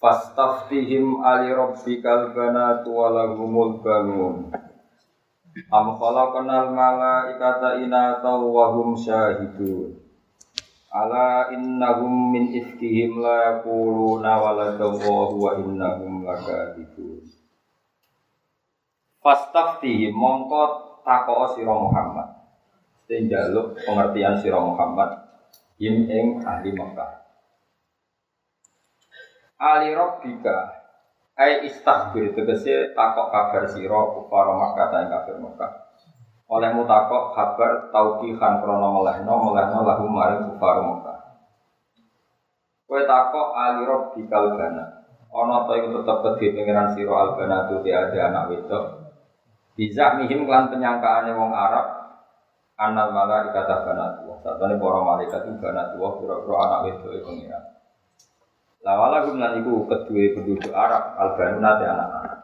Fastaftihim ali rabbikal banatu walahumul banun. Am khalaqnal malaikata inata wa hum syahidun. Ala innahum min ifkihim la yaquluna waladallahu wa innahum lakadzibun. Fastaftihim mongko takoo sira Muhammad. Sing jaluk pengertian sira Muhammad him ing ahli Mekah. Ali Rabbika ai istaghfir tegese takok kabar sira kufar Makkah ta kafir Makkah. Olehmu takok kabar tauqihan krana melehno melehno lahu maring kufar Makkah. Kowe takok Ali Rabbikal gana. Ana ta iku tetep kedhe pengiran sira albana tu ada anak wedok. Bisa mihim klan penyangkaane wong Arab anal malaikat banatu. Satane para malaikat itu banatu pura-pura anak wedok e pengiran. Lawala gumlan iku kedua penduduk Arab albanuna anak-anak.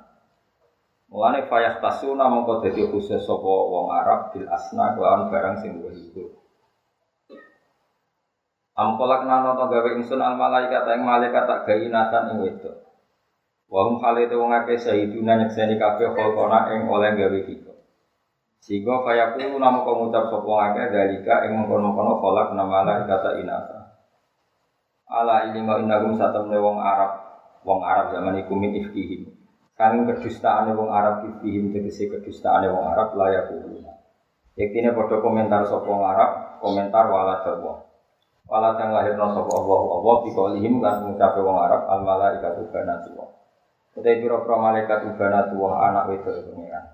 Mulane fayah tasuna mongko dadi khusus sapa wong Arab bil asna kelawan barang sing luwih iku. Am kolak nano to gawe ingsun al malaikat ing malaikat tak gawe nasan ing wedok. Wa hum halite wong akeh sahiduna nyekseni kabeh kholqona ing oleh gawe kita. Sehingga fayaku namo ngucap sapa akeh dalika ing mengkono-kono kolak nama malaikat inasa. Ala ini ma innahum satamne wong Arab, wong Arab zaman iku min ifkihim. Kanging kedustaane wong Arab ifkihim tegese kedustaane wong Arab layak kuwi. Yektine padha komentar sapa wong Arab, komentar wala dawa. Wala kang lahirna sapa Allah Allah biqaulihim kan ngucape wong Arab al malaikatu banatu. Utai pira-pira malaikat anak wedok pengiran.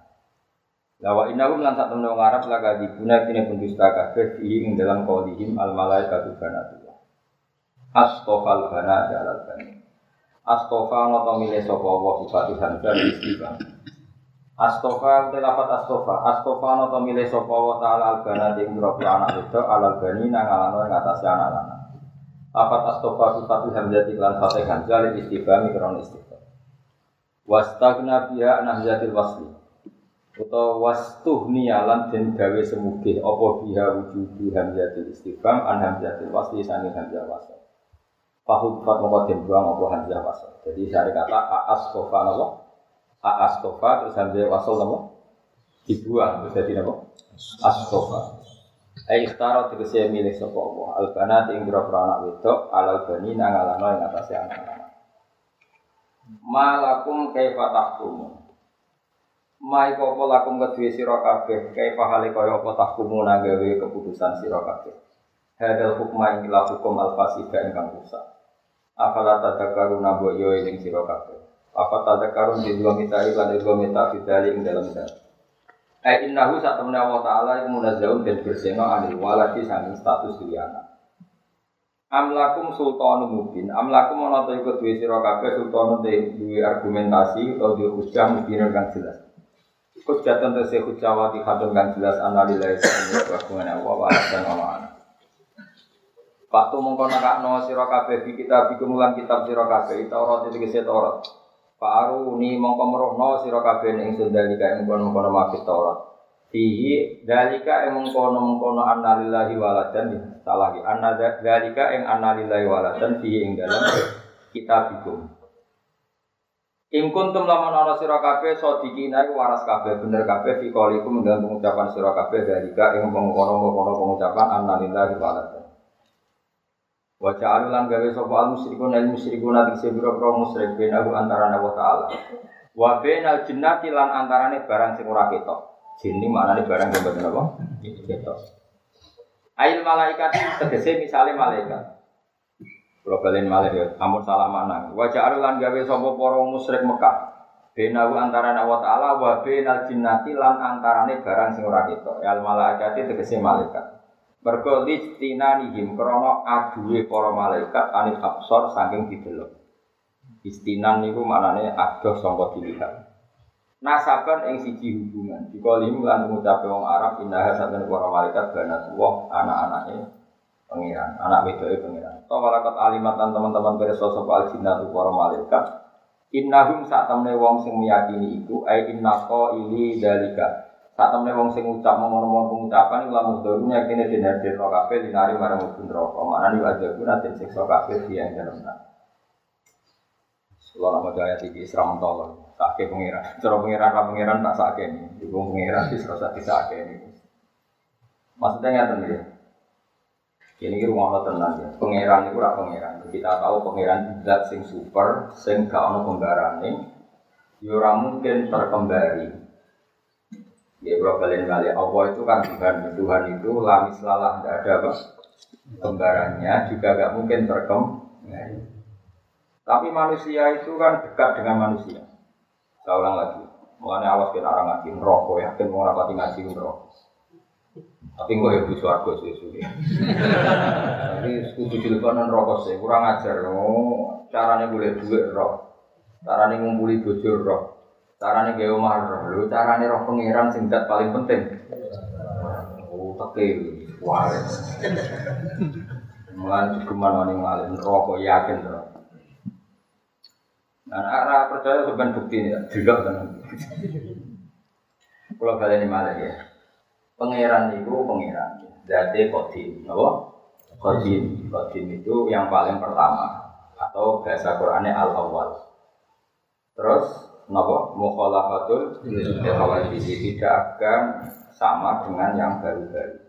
Lawa innahum lan sak temne wong Arab laga dibuna kene pendusta kabeh ing dalam qaulihim al malaikatu banatu. Astofal bana jalal bani. Astofa noto milih sopo Allah Hamzah di istiqam. Astofa telafat astofa. Astofa noto milih sopo Allah taala al bana di ngrobi anak itu alal bani nang alano yang atas anak anak. Lafat astofa bupati Hamzah di klan fatih Hamzah di istiqam mikron istiqam. Wastagna biya nahjatil wasli. Utawa wastuhni alam dan gawe semugih Apa biha wujudu hamzatil istiqam an hamzatil wasli sangi hamzah wasli. Fahud fat mongko den buang apa hamzah wasal. Jadi saya kata aas tofa napa? Aas tofa terus hamzah wasal napa? Dibuang terus jadi napa? Astofa. Ai ikhtara tegese milih sapa Allah. Al banat ing wedok alal bani nang alano ing atase anak-anak. Malakum kaifa tahkumun. Mai apa lakum kedue sira kabeh kaifa hale kaya keputusan sira kabeh. Hadal hukma ing hukum al fasida ingkang rusak. Afala tadakkaruna bo yo ing sira kabeh. Apa tadakkarun di dua mita lan di dua mita fidali ing dalam dan. Ai innahu sak temne Allah taala iku munazzahun dan berseno anil waladi sanging status duwe anak. Amlakum sultanun mubin. Amlakum ana ta iku duwe sultanun de duwe argumentasi utawa duwe hujah mubin kang jelas. Hujah tentu se hujah wati hadun kang jelas analilai sing wa wa dan Allah. Waktu mongko nakakno sira kabeh di kita bikum lan kitab sira kabeh Taurat iki kese Taurat. Paru ni mongko merohno sira kabeh ing sundalika ing kono-kono Taurat. Fihi dalika ing mongkono-mongkono annalillahi waladan salah iki anna dalika ing annalillahi waladan fihi ing dalam kitab bikum. Ing kuntum lamun ana sira kabeh sadikina iku waras kabeh bener kabeh fi qaulikum dengan pengucapan sira kabeh dalika ing mongkono-mongkono pengucapan annalillahi waladan. Wa ja'alulan gawe sapa al musyrikun al musyrikun ati sebiro pro musyrik benahu antara Allah taala. Wa bainal jinnati lan antarane barang sing ora ketok. Jin ini maknane barang sing boten apa? Ketok. Ail malaikat tegese misale malaikat. Kalau balen malaikat, amun salah mana. Wa ja'alulan gawe sapa para musyrik Mekah. Benahu antara Allah taala wa bainal jinnati lan antarane barang sing ora ketok. Al malaikat tegese malaikat. Mergo lijtinanihim krana aduwe para malaikat anil absor saking didelok. Istinan niku maknane adoh sangka dilihat. Nasaban ing siji hubungan. Dikolim lan ngucape wong Arab indah saben para malaikat banat wong anak-anake pangeran, anak wedoke pangeran. To walakat alimatan teman-teman pirsa sapa aljinatu para malaikat. Innahum sak temne wong sing meyakini iku ai innaqo ili dalika. Sak temne wong sing ngucap ngono-ngono pengucapan iku lamun dorune yakine den hadir kabeh dinari marang mubun neraka. Maknane wa guna den siksa kabeh yang dalem. Kalau nama jaya tinggi seram tolong, sakit pengiran. Cara pengiran, apa pengiran tak sakit ini. Ibu pengiran sih serasa sakit ini. Maksudnya nggak ya. Ini kira rumah tenang ya. Pengiran itu rak pengiran. Kita tahu pengiran zat sing super, sing gak ono. Yura ya mungkin terkembali. Ya kalau kalian kali Allah itu kan Tuhan. Tuhan itu lamis lalah tidak ada apa kembarannya juga gak mungkin terkembali. Tapi manusia itu kan dekat dengan manusia. Saya ulang lagi. Mulanya awas kita orang ngaji merokok ya, kan mau rapati ngaji merokok. Tapi gue ya butuh aku sih sih. Tapi kudu teleponan rokok sih, kurang ajar. Oh, caranya boleh duit roh. Caranya ngumpuli bojo roh. Caranya gawe omah roh. Lho caranya roh pangeran sing paling penting. Oh, tapi wah. Mulai geman wani ngalim rokok yakin roh. Nah, arah percaya sebenarnya bukti ini, juga kan. Kalau kalian ini malah ya, pangeran itu pangeran, jadi kodim, apa? Kodim, kodim itu yang paling pertama atau bahasa Qurannya al awal. Terus, nopo mukhalafatul jadi tidak akan sama dengan yang baru-baru.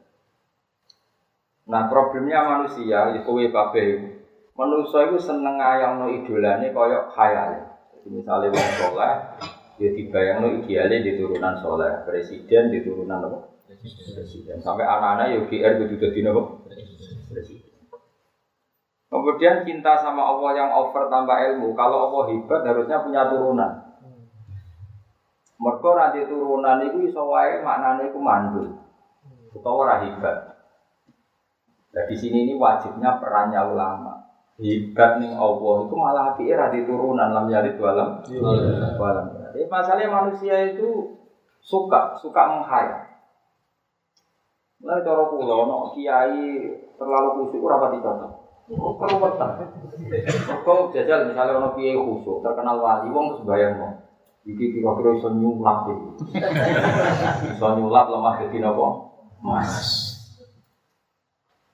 Nah problemnya manusia itu kabeh Manusia itu seneng no idolane koyok khayal. Jadi misalnya wong soleh, dia dibayang no idealnya di turunan soleh, presiden di turunan apa? Presiden. Sampai anak-anak ya GR itu jadi apa? Presiden. Kemudian cinta sama Allah yang over tanpa ilmu. Kalau Allah hebat harusnya punya turunan. Mereka nanti turunan itu iso wae maknane iku mandul. Utawa ora hebat. Nah di sini ini wajibnya perannya ulama hebat nih Allah itu malah hati di turunan lam yari alam alam jadi masalahnya manusia itu suka suka menghayal Mulai cara pulau, no kiai terlalu khusyuk ora pati cocok. Perlu petang. Kau jajal misalnya ono kiai khusyuk terkenal wali, wong terus bayang no. Iki kira-kira iso nyulap iki. Iso nyulap lemah jadi nopo? Mas.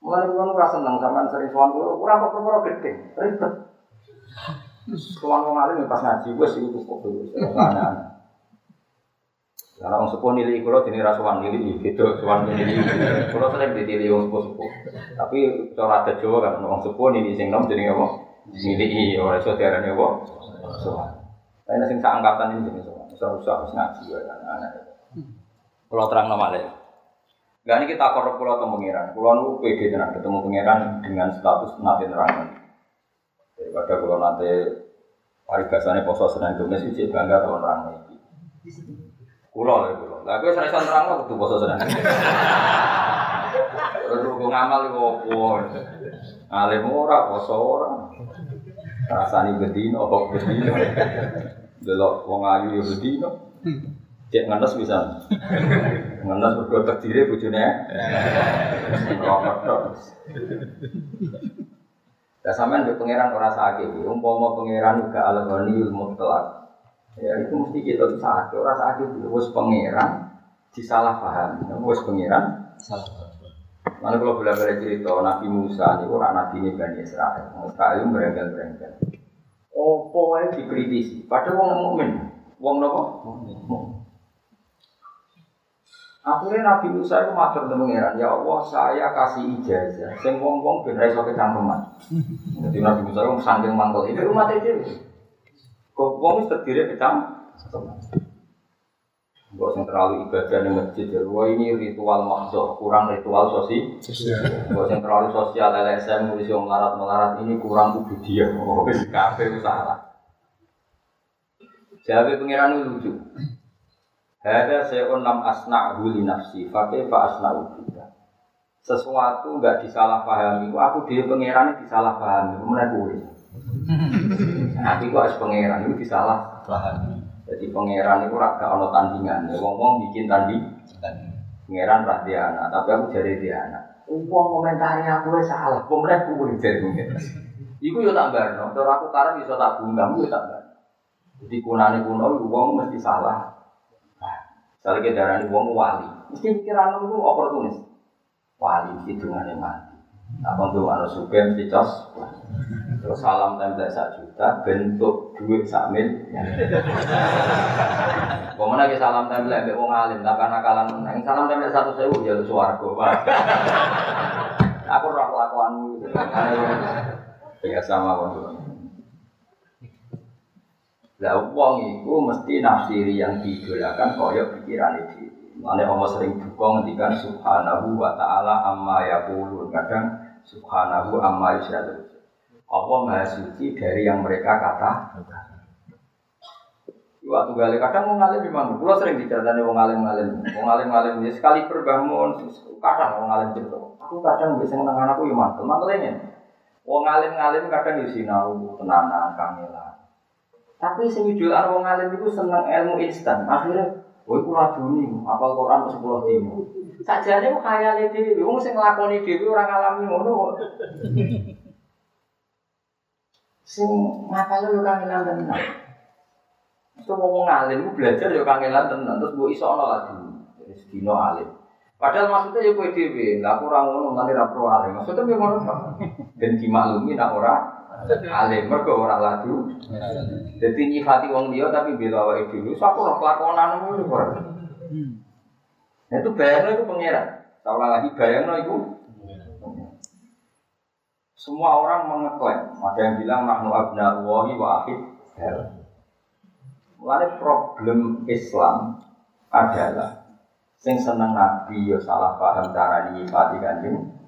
Mulai kulo ora seneng sampean sering sowan kulo, ora apa perkara gede, ribet. Sowan wong alim pas ngaji wis iku kok dulu. Karena orang sepuh nilai kulo jenis rasuan nilai gitu, sowan nilai. Kulo sering ditili wong sepuh-sepuh. Tapi cara ada Jawa kan orang sepuh nilai sing nom jenenge apa? Nilai ora iso diarani apa? Sowan. Tapi sing sak angkatan ini jenis sowan. Usah-usah wis ngaji wae anak-anak. Kulo terang nama Gak ini kita korup pulau atau pangeran. Pulau nu pede dengan ketemu pangeran dengan status nanti nerangan. Daripada pulau nanti paribasannya poso senang gemes itu bangga kalau nerang ini. Pulau lah pulau. Gue sering nerang lo tuh poso senang. Gue ngamal itu opo. Alim ora poso ora. Rasani bedino, bedino. Delok wong ayu ya bedino. Cek ngenes bisa. Ngenes berdua terdiri bujune. Rokok dong. Ya sampean di pangeran ora sakit. Umpama pangeran juga al-ghani mutlak. Ya itu mesti kita sakit, ora sakit. Wis pangeran disalah paham. Wis pangeran salah paham. Mana kalau boleh cerita Nabi Musa ini orang Nabi ini Bani Israel. Israel berengkel-berengkel. Opo wae dikritisi. Padahal wong mukmin. Wong nopo? Akhirnya Nabi Musa itu matur pangeran, ya Allah saya kasih ijazah, sing wong wong ben iso kecangkeman. Jadi Nabi Musa itu saking mangkel ini umat itu. Kok wong wis terdiri kecang? Gak usah terlalu ibadah di masjid. Wah ini ritual makso, kurang ritual sosial. Gak usah terlalu sosial LSM nulis yang melarat melarat ini kurang ubudiyah. Oh, kafe salah. Jadi pangeran itu lucu. Hada se'un lam asna'hu li nafsi Fakih fa asna'u juga Sesuatu enggak disalahpahami Aku dia pangeran disalahpahami Mana gue Nabi kok harus pangeran itu disalah. Jadi pangeran itu raga ono tandingan. Ya wong bikin tanding. Pangeran ra dia anak, tapi aku jadi dia anak. Uang komentari aku salah, pemerintah aku boleh jadi. Iku yo tak barno, cara aku karep iso tak bunggam yo tak. Jadi kunane kuno uang mesti salah. Salah ke darah uang wali, mesti pikiran itu oportunis. Wali itu dengan mati. Apa tuh anu suka mesti cos. Terus salam tempel satu juta, bentuk duit samil. Pemenang lagi salam tempel ambek wong alim, tak karena kalan menang. Salam tempel satu sewu jalur suwargo. Aku roh kelakuanmu. Ya sama wong. Lah wong iku mesti nafsiri yang diidolakan koyok pikiran itu. Mane Allah sering duka ngendikan subhanahu wa ta'ala amma yaqulun. Kadang subhanahu amma yusyrikun. Allah maha suci dari yang mereka kata. Waktu gali kadang mau ngalim di mana? Pulau sering diceritani mau ngalim ngalim, mau ngalim ngalim ya sekali berbangun, kadang mau ngalim cerita. Aku kadang bisa menengah aku ya mantel, mantelnya. Mau ngalim ngalim kadang di sinau, tenanan, kamilah. Tapi sing idolan wong ngalim itu seneng ilmu instan. Akhirnya, woi kula duni, apal Quran sepuluh dino. Sajane kok khayale dhewe, wong sing nglakoni dhewe ora ngalami ngono. Sing ngapal yo kangelan tenan. Itu ngomong alim, belajar yo kangelan tenan, terus mbok iso ana lagi. Jadi dino alim. Padahal maksudnya ya kowe dhewe, lah aku ora ngono nanti ra pro alim. Maksudnya piye ngono, Pak? Ben dimaklumi nak ora alim mergo ora laju. Dadi nyifati wong liya tapi bela awake dhewe. So aku ora kelakonan ngono ora. Nah, itu bayangno itu pangeran. Tahu lagi bayangno itu. Semua orang mengeklaim, ada yang bilang nahnu abna'ullahi wa akhid Mulai problem Islam adalah sing seneng nabi yo salah paham cara nyifati kanjeng.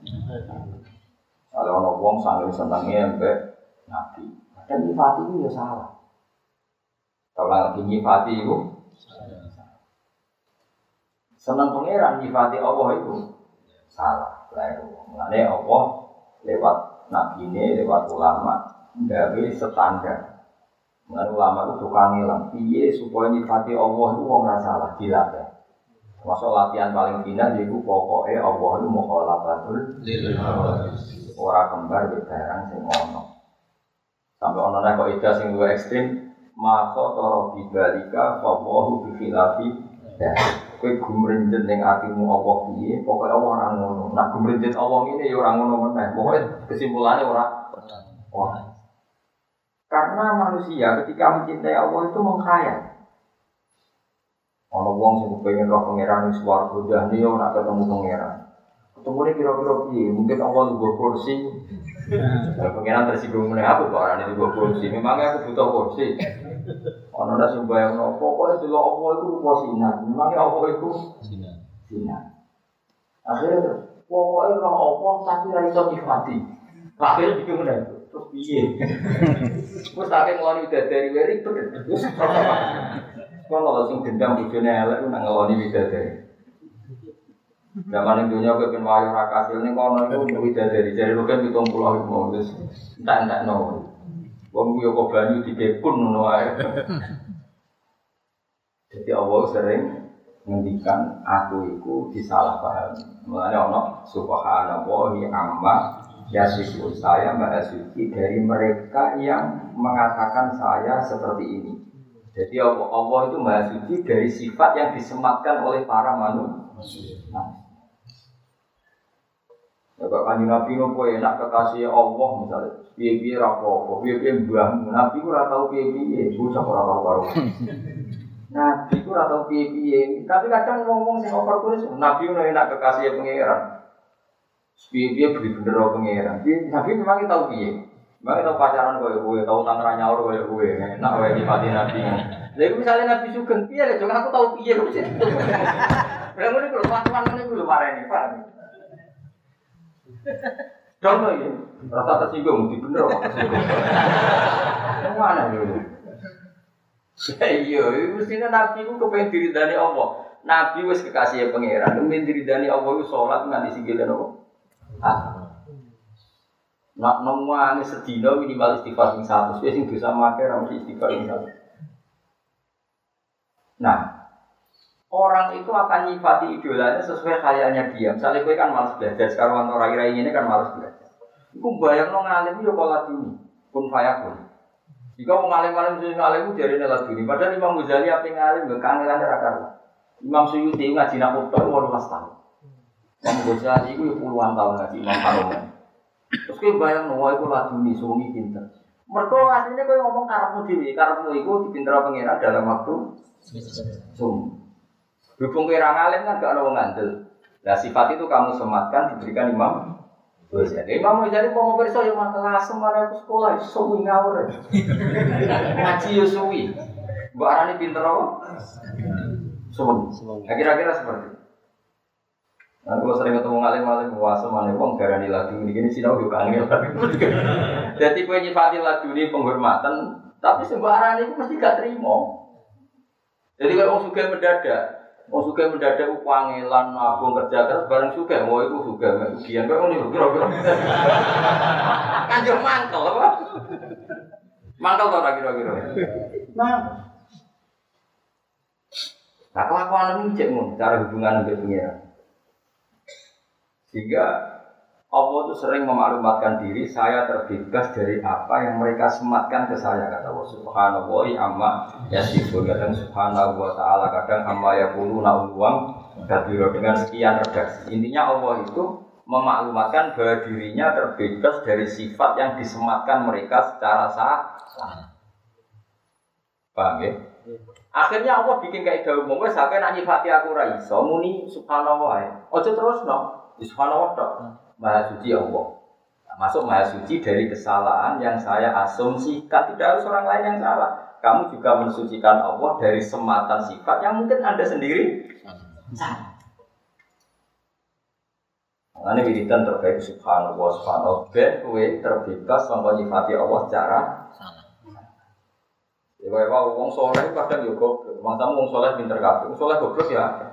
Kalau ono wong sanggeng senengnya mbek nabi, dan nyifati itu ya salah. Kalau lagi nyifati itu seneng pangeran nyifati Allah itu salah. Mulai Allah lewat nabi ini, lewat ulama, gawe standar. Mulai ulama itu tukang ngilang, piye supaya nyifati Allah itu wong salah, dilatih. Masuk latihan paling final yaitu pokoknya Allah itu mukhalafatul Orang kembar di barang sing ono. Sampai ono nek kok ida sing luwih ekstrim, maka toro bibalika fawahu bi khilafi. Kowe gumrenjet ning atimu apa piye, pokoke Allah ora ngono. Nak gumrenjet Allah ngene ya ora ngono meneh. Pokoke kesimpulannya ora ora. Karena manusia ketika mencintai Allah itu mengkhayal. Ono wong sing pengen roh pangeran wis swarga jane yo nak ketemu pangeran. Ketemu ini kira-kira piye? Mungkin Allah juga kursi. Pangeran tersinggung meneh aku kok orang itu kursi. Memangnya aku butuh kursi. Ono ndak sing bayangno pokoke dulu Allah itu rupa sinar. Memangnya Allah itu sinar. Sinar. Akhirnya pokoknya roh Allah tapi ra iso nyifati. Akhirnya bikin meneh. Terus piye? Terus tak ngeloni dari weri Kan kalau sing gendam bojone elek nang ngeloni widadari. Zaman dunia gue pengen wayo rakasil ini kono itu widadari jadi lu kan hitung pulau itu terus entah entah no. Wong yo kok banyu dikepun ngono wae. Jadi Allah sering ngendikan aku itu disalahpahami. Mulanya ono subhanallahi amma yasifu saya mbak suci dari mereka yang mengatakan saya seperti ini. Jadi Allah, Allah itu maha suci dari sifat yang disematkan oleh para manusia. Nah. Ya kok kanjeng Nabi nopo enak kekasih Allah misalnya, piye-piye rapopo, piye-piye mbah, Nabi ora tau piye-piye, bocah ora karo-karo. Nabi ku ora tau piye-piye, tapi kadang ngomong sing oportunis, Nabi ku enak kekasih pangeran. Piye-piye bener pangeran. Nabi memang tahu piye. Mbak kita pacaran kaya gue, tahu tangan nyaur kaya gue, nak kaya nyipati nabi. Jadi misalnya nabi sugeng, deh, jangan aku tahu piye. Berapa ini kalau pasukan ini belum marah ini, pak. Dong ya, rasa tersinggung, di bener kok tersinggung. Mana dulu? Iya, mestinya nabi itu kepengen diri dari Allah. Nabi wis kekasih pangeran, kepengen diri dari Allah itu sholat nggak disinggilin Allah. Ah. Nak nemu sedina minimal istighfar sing satu, wis sing ra mesti istighfar. Nah, orang itu akan nyifati idolanya sesuai kayaknya dia. Misalnya gue kan malas belajar, sekarang orang rai ini kan malas belajar. Iku bayang no ngalim yo pola dini, pun pun. Jika mau ngalim ngalim sih ngalim jadi nela dini. Padahal Imam Ghazali apa ngalim gak kangelan raka. Imam Suyuti ngaji nak utang mau lima tahun. Imam Ghazali itu puluhan tahun ngaji Imam Haromen. Terus gue bayang no, itu laduni, suami pinter. Mereka aslinya gue ngomong karepmu dewi, karepmu itu dipinter pengira dalam waktu sum. Berhubung kira ngalim kan gak ada wong ngandel. Nah sifat itu kamu sematkan diberikan imam. Ya, imam jadi mau mau perso yang kelas semana aku sekolah suwi ngawur. Ngaji yo suwi. Mbak Arani pinter apa? Suwi. Nah, kira-kira seperti itu. Nah, kalau sering ketemu ngalim ngalim puasa mana wong garani lagu ini gini sinau juga angin Jadi kue nyifati lagu ini penghormatan, tapi sembarang itu mesti gak terima. Jadi kalau orang suka mendadak, orang suka mendadak upangilan nabung kerja keras bareng suka, mau itu suka, ujian kau ini kira-kira. Kan jauh mantel apa? Mantel tau kira-kira. Nah, Nah, kelakuan ini cek cara hubungan dengan pengiran. Sehingga Allah itu sering memaklumatkan diri, saya terbebas dari apa yang mereka sematkan ke saya kata Allah Subhanahu wa amma yasifun kadang Subhanahu wa taala kadang amma yaquluna uang kabiro dengan sekian redaksi. Intinya Allah itu memaklumatkan bahwa dirinya terbebas dari sifat yang disematkan mereka secara sah. Paham ya? Akhirnya Allah bikin kayak umum, wes sampai nanti nyifati aku ra iso muni subhanallah wae. Ojo terus no. Subhanallah. Maha suci Allah. Nah, masuk maha suci dari kesalahan yang saya asumsikan tidak harus orang lain yang salah. Kamu juga mensucikan Allah dari sematan sifat yang mungkin anda sendiri salah. Nah, ini wiridan terbaik subhanallah subhanallah ben kue terbebas sama nyifati Allah secara salah. Ya kaya wong soleh kadang yo goblok. Masa wong soleh pinter kabeh. Wong soleh goblok ya.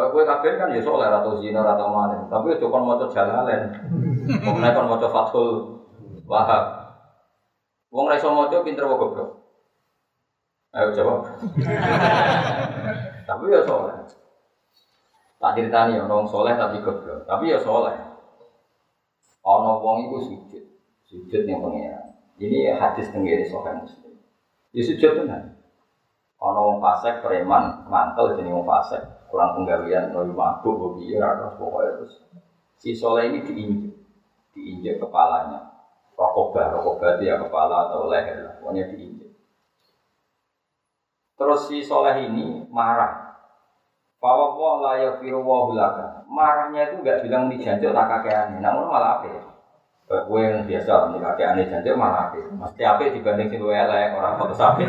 Kalau gue kafir kan ya soleh atau zina atau mana, tapi itu kan mau jalalen, kemudian kan mau fathul wahab. Wong raiso mau pinter wong goblok. Ayo jawab. tapi ya soleh. Tak ceritani ya, orang soleh tapi goblok. Tapi ya soleh. Ono wong itu sujud, sujud yang pengira. Ini hadis tenggiri sokan muslim. Ya sujud benar. Ono wong fasek preman mantel jadi wong fasek kurang penggawean kalau mabuk ya terus pokoknya terus. Si soleh ini diinjek diinjek kepalanya. Rokobah rokobah dia kepala atau leher lah pokoknya diinjek. Terus si soleh ini marah. Bahwa Allah la yafiru wa marahnya itu nggak bilang di jancuk tak kakean namun malah apa Gue yang biasa nih kakek aneh jancuk malah apa mesti apa dibanding si elek orang foto sapi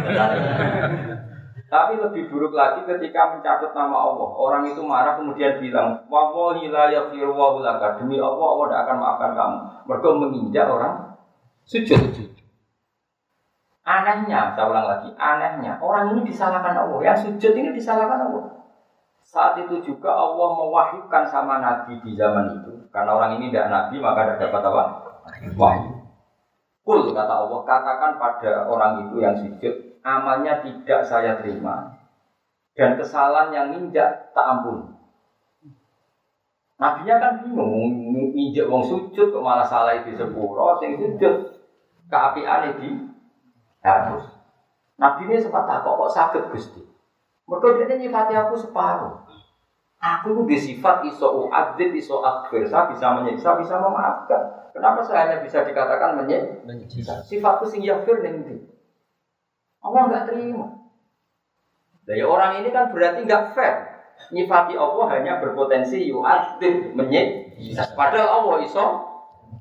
Tapi lebih buruk lagi ketika mencatat nama Allah. Orang itu marah kemudian bilang, Wallahi la yaghfiru Demi Allah, Allah tidak akan maafkan kamu. Mereka menginjak orang sujud. Anehnya, saya ulang lagi, anehnya orang ini disalahkan Allah. Yang sujud ini disalahkan Allah. Saat itu juga Allah mewahyukan sama Nabi di zaman itu. Karena orang ini tidak Nabi, maka tidak dapat apa? Wahyu. Kul kata Allah, katakan pada orang itu yang sujud, amalnya tidak saya terima dan kesalahan yang nginjak tak ampun. Nabinya kan bingung, nginjak wong sujud kok malah salah itu sepuro, sing sujud keapian di harus. Nabi ini sempat tak kok sakit gusti. Mereka dia nyifati aku separuh. Aku itu disifat iso uadzib, iso akhir. Saya bisa menyiksa, bisa memaafkan. Kenapa saya hanya bisa dikatakan menyiksa? Sifatku sing yafir ning Allah nggak terima. Dari orang ini kan berarti nggak fair. Nyifati Allah hanya berpotensi yu'adzib menyik. Padahal Allah iso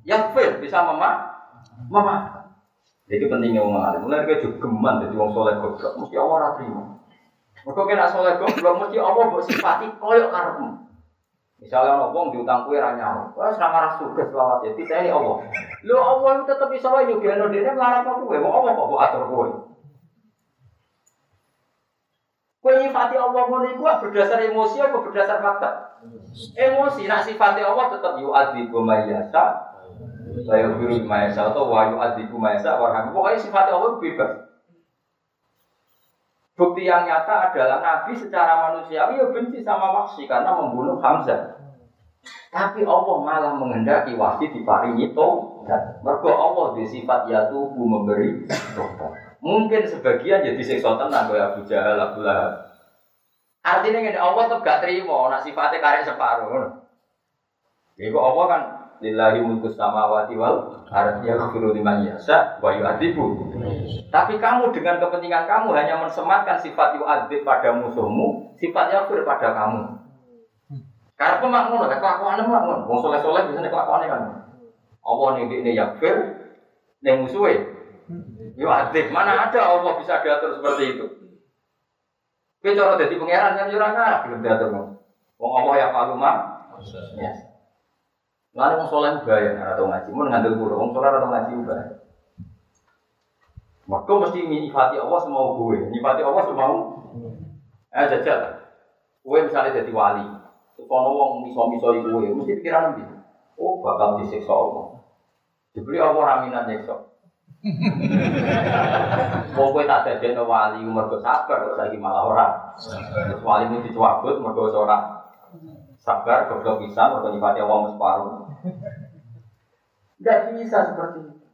yang fair bisa mema memaafkan. Jadi pentingnya orang alim. Mulai dia juga geman jadi orang soleh goblok. Mesti Allah terima. Mereka kena soleh goblok mesti Allah bersifati koyok karepmu. Misalnya orang diutang kue ranya, wah serang arah sudah selawat ya. Tidak ini Allah. Lo Allah itu tetap bisa wae juga dia melarang kue. Mau Allah kok atur kue. Kue nyifati Allah ngono iku berdasar emosi apa berdasar fakta? Emosi, nak sifati Allah tetap yu'adzibu mayyasa Saya biru maesa atau wayu adiku maesa warham. Pokoknya sifat Allah bebas. Bukti yang nyata adalah Nabi secara manusiawi ya benci sama Wahsy karena membunuh Hamzah. Tapi Allah malah menghendaki Wahsy diparingi tobat. Mergo Allah di sifat yatubu memberi tobat. Mungkin sebagian jadi siksa tenang kayak Abu Jahal, Abu Lahab. Artinya Allah tuh gak terima, nak sifatnya karek separuh. Jadi Allah kan lillahi mulku samawati wal ardi yaghfiru liman yasha wa yu'adzibu. Tapi kamu dengan kepentingan kamu hanya mensematkan sifat yu'adzib pada musuhmu, sifat yaghfir pada kamu. Karena pemak ngono, kelakuannya mak ngono. Wong soleh-soleh biasanya kelakuannya kan. Allah nih ini yaghfir, nih musuhnya. Yu'adzib, mana ada Allah bisa diatur seperti itu. Kowe cara dadi pangeran kan ngarep belum diatur. Wong Allah ya faluma. Ya. Lalu wong soleh bahaya atau ngaji, mau ngandel guru, wong soleh atau ngaji bahaya. Maka mesti nyifati Allah semau gue, nyifati Allah semau. Eh jajal, gue misalnya jadi wali, kalau wong miso-miso gue, mesti pikiran nanti, oh bakal disiksa Allah. Dibeli Allah raminan nyiksa. Pokoknya tak jadi wali umur sabar, kok lagi malah orang. Wali ini dicuabut, mergo seorang sabar, goblok bisa, mergo nyifati Allah separuh. Tidak bisa seperti itu.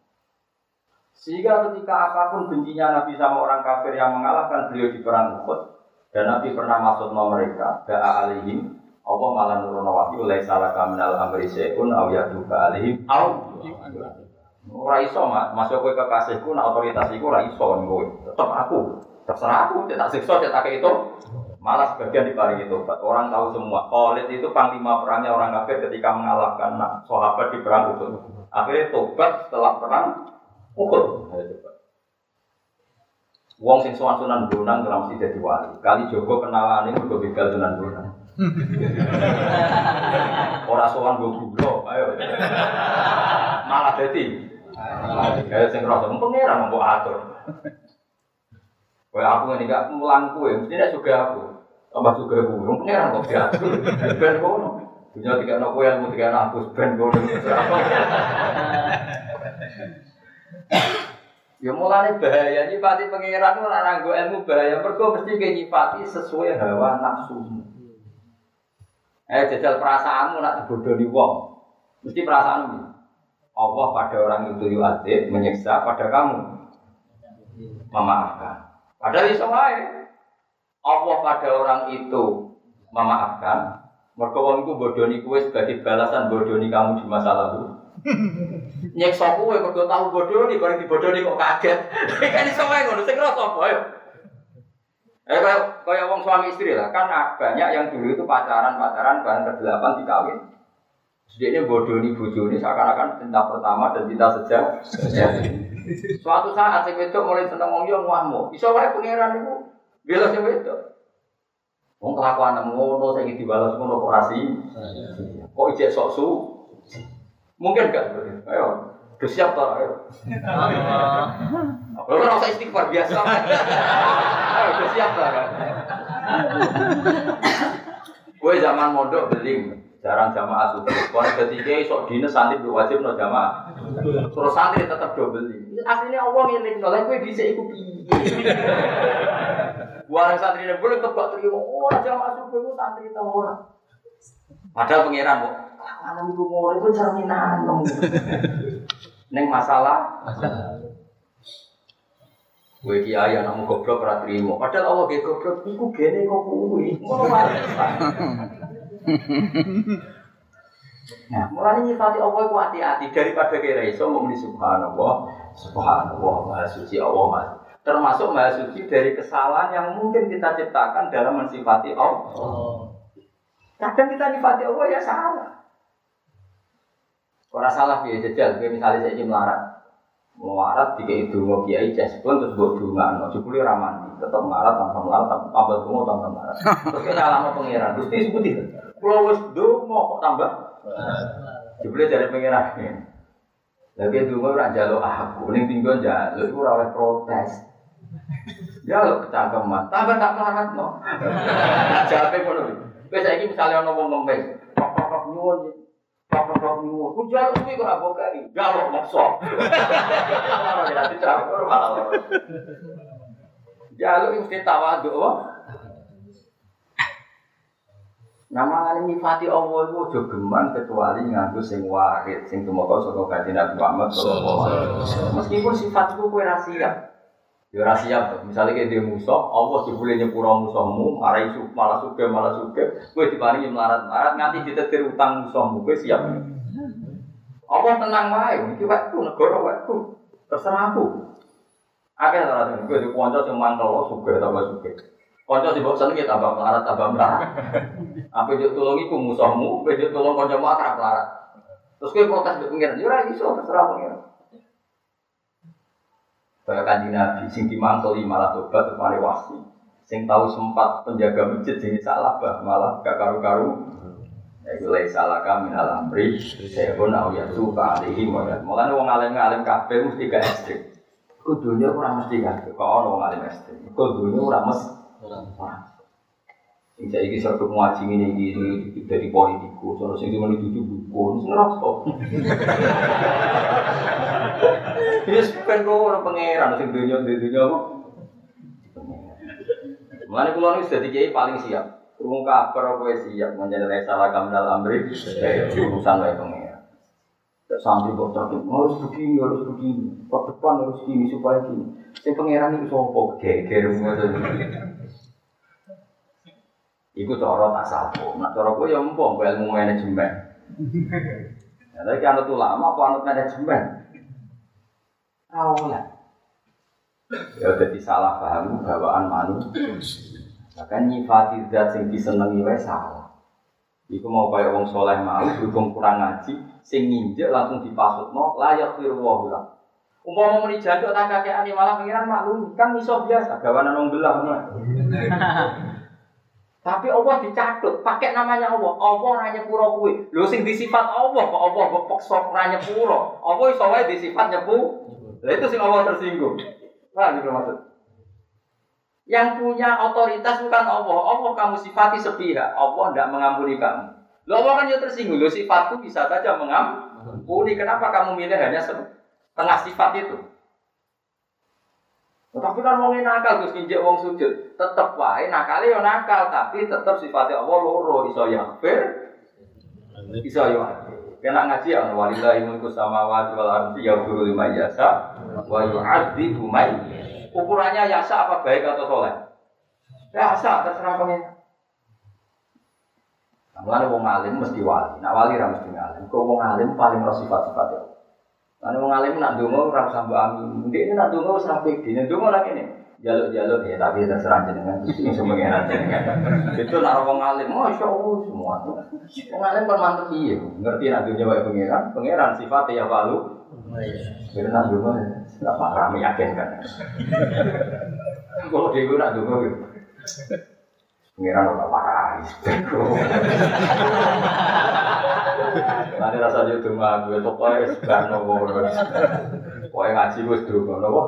Sehingga ketika apa pun bencinya Nabi sama orang kafir yang mengalahkan beliau di perang Uhud dan Nabi pernah masuk nomor mereka, da'a alihim, Allah malah nurun wahyu oleh salah kaminal amri se'un aw yaduka alihim aw Ora iso mak, masuk kowe kekasihku, nak otoritas iku ora iso kowe. Tetep aku, terserah aku, tak siksa, tak itu. Malah sebagian diparingi tobat. Orang tahu semua. Khalid itu panglima perangnya orang kafir ketika mengalahkan sahabat di perang Uhud. Akhirnya tobat setelah perang Uhud. Wong sing sowan Sunan Bonang ora mesti dadi wali. Kali Joko kenalane mergo begal Sunan Bonang. Ora sowan go gula, ayo. Malah dadi Kayak sing rasa pengeran mbok atur. Kayak aku ngene gak mesti nek juga aku. Tambah juga aku, wong pengeran kok diatur. Ben kono. Dunia tiga anak kowe ilmu tiga anak aku ben kono. Ya mulane bahaya nyifati pengiran ora nganggo ilmu bahaya mergo mesti ke nyifati sesuai hawa nafsu. Eh jajal perasaanmu nak dibodohi wong. Mesti perasaanmu. Allah pada orang itu yu'adzib menyiksa pada kamu memaafkan. Padahal iso wae. Allah pada orang itu memaafkan. Mergo wong iku bodoni kowe sebagai balasan bodoni kamu di masa lalu. Nyeksa kowe mergo tahu bodoni bareng dibodoni kok kaget. kan iso wae ngono sing rasa apa ayo. Eh kayak kayak wong suami istri lah kan banyak yang dulu itu pacaran pacaran bareng kedelapan dikawin. Ini bodoh ini seakan-akan cinta pertama dan cinta sejak. Suatu saat si wedok mulai seneng wong yo ngwamu. Iso wae pangeran iku bela si wedok. Wong kelakuan ngono saiki dibalas ngono kok rasi. Kok ijek sok su? Mungkin gak Ayo, udah siap toh, ayo. Lo kan usah istighfar biasa. Ayo, udah siap toh kan. Gue zaman mondok beli jarang jamaah subuh. Kalau ketiga sok dinas santri wajib no jamaah. Terus santri tetap do beli. Aslinya Allah ngiling no, gue bisa ikut piye. Buat santri ini boleh tebak terima. Oh jamaah subuh itu santri tahu orang. Padahal pangeran kok. Anak ibu mau itu cerminan. Neng masalah. Gue kiai anakmu goblok ora trimo. Padahal Allah ge goblok iku gene kok kuwi. Nah, mulai nyifati Allah itu hati-hati daripada kira iso muni subhanallah, subhanallah, maha suci Allah maha. Termasuk maha suci dari kesalahan yang mungkin kita ciptakan dalam mensifati Allah. Kadang kita nyifati Allah ya salah. Orang salah dia jajal, kayak misalnya saya ingin melarat, melarat tiga itu mau kiai pun terus buat dungan, no sepuluh ramadhan, tetap melarat tanpa melarat, tambah dungo tanpa melarat. Terus kita lama pangeran, terus dia sebutin, kalau wes dungo kok tambah Jebule dari pengiran. Lagi dungo ora njaluk aku, ning tinggal njaluk iku ora oleh protes. Ya lo kecangkeman, tambah tak melarat no. Jawabe ngono. Kowe saiki misale ana wong ngemis, kok kok nyuwun nyuwun. Ku jaluk kuwi kok ora bokai. Jaluk maksa. Ora ora dicampur malah. Jaluk iki mesti tawaduk wae. Nama kali nyifati Allah itu geman kecuali nganggo sing sing tumeka saka kanjeng Nabi Muhammad sallallahu alaihi wasallam. Meskipun sifat itu kowe ra siap. Ya ora siap. Misalnya kayak dia musuh, Allah dibule nyepuro musuhmu, marai su, malah suke, malah suke, kowe diparingi melarat-melarat nganti ditetir utang musuhmu, kowe siap. Allah tenang wae, iki waktu negara waktu. Terserah aku. Akeh ora sing kowe dikonco sing mantel suke tambah suke. Konco sing mbok senengi tambah melarat tambah melarat. Apa juk tulung iku musuhmu, kowe juk tulung kancamu akrab melarat. Terus kowe protes mbek pengiran, ya ora iso terserah pengiran. Kanjeng Nabi, sing dimangkeli malah tobat kemarin wasi. Sing tahu sempat penjaga masjid jadi salah bah malah gak karu-karu. Ya itu lay salah kami dalam amri. Saya pun au ya suka alihi moyat. Mulanya wong alim alim kabeh mesti gak ekstrim. Kudunya kurang mesti gak. Kau wong alim ekstrim. Kudunya kurang mesti. Sing saiki serta ngaji ngene iki dari politikus, ono sing cuma dituju dukun, ngerasa. Wis ben kok ora pangeran sing dunya dunya apa? Mulane kula niku dadi kiai paling siap. Krungu kabar kowe siap menjadi salah kamdal amri, urusan wae pangeran. Tak sampai kok tapi harus begini, harus begini, pak depan harus gini supaya gini. Sing pangeran itu sopo, geger. Iku cara tak sapo. Nak cara kowe ya empong ilmu manajemen. Ya, tapi kan anut ulama apa anut manajemen? Tahu lah. Ya jadi salah paham bawaan manusia. Bahkan nyifati zat sing disenengi wae salah. Iku mau kaya wong soleh mau berhubung kurang ngaji, sing nginjek langsung dipasutno layak firwahu lah. Umpama muni jancuk tak kakeane malah pengiran maklum kan iso biasa gawanan wong belah. Tapi Allah dicatut, pakai namanya Allah. Allah ora nyepuro kuwi. Lho sing disifat Allah kok Allah kok peksa ora nyepuro. Allah iso wae disifat nyepu. Lah itu sing Allah tersinggung. Paham gitu maksud? Yang punya otoritas bukan Allah. Allah kamu sifati sepihak. Allah tidak mengampuni kamu. Lo Allah kan juga tersinggung. Lo sifatku bisa saja mengampuni. Kenapa kamu milih hanya setengah sifat itu? Tapi kan wong nakal terus nginjek wong sujud, tetep wae nakale yo nakal, tapi tetep sifatnya Allah loro iso yaghfir, iso yo Kena ngaji ya walillahi mulku samawati wal ardi yaghfiru liman yasha wa yu'adzibu man Ukurannya yasa apa baik atau soleh? Yasa terserah pengen. Mulane wong alim mesti wali, nak wali ra mesti ngalim. Kok wong alim paling ora sifat-sifat ya. Karena wong alim nak donga ora usah mbok amin. Ndek ini nak wis ra pede. Nek donga nak kene jaluk-jaluk ya tapi terserah jenengan sing semengen jenengan. Itu nak wong alim, masyaallah semua. Wong alim kan mantep iya, ngerti nak dunya wae pangeran, pangeran sifatnya ya balu. Jadi nak donga enggak parah meyakinkan. Kalau dia nak donga gitu. Pangeran ora parah. Nanti rasa yo donga gue pokoke sebarno ngono. Pokoke ngaji wis donga napa?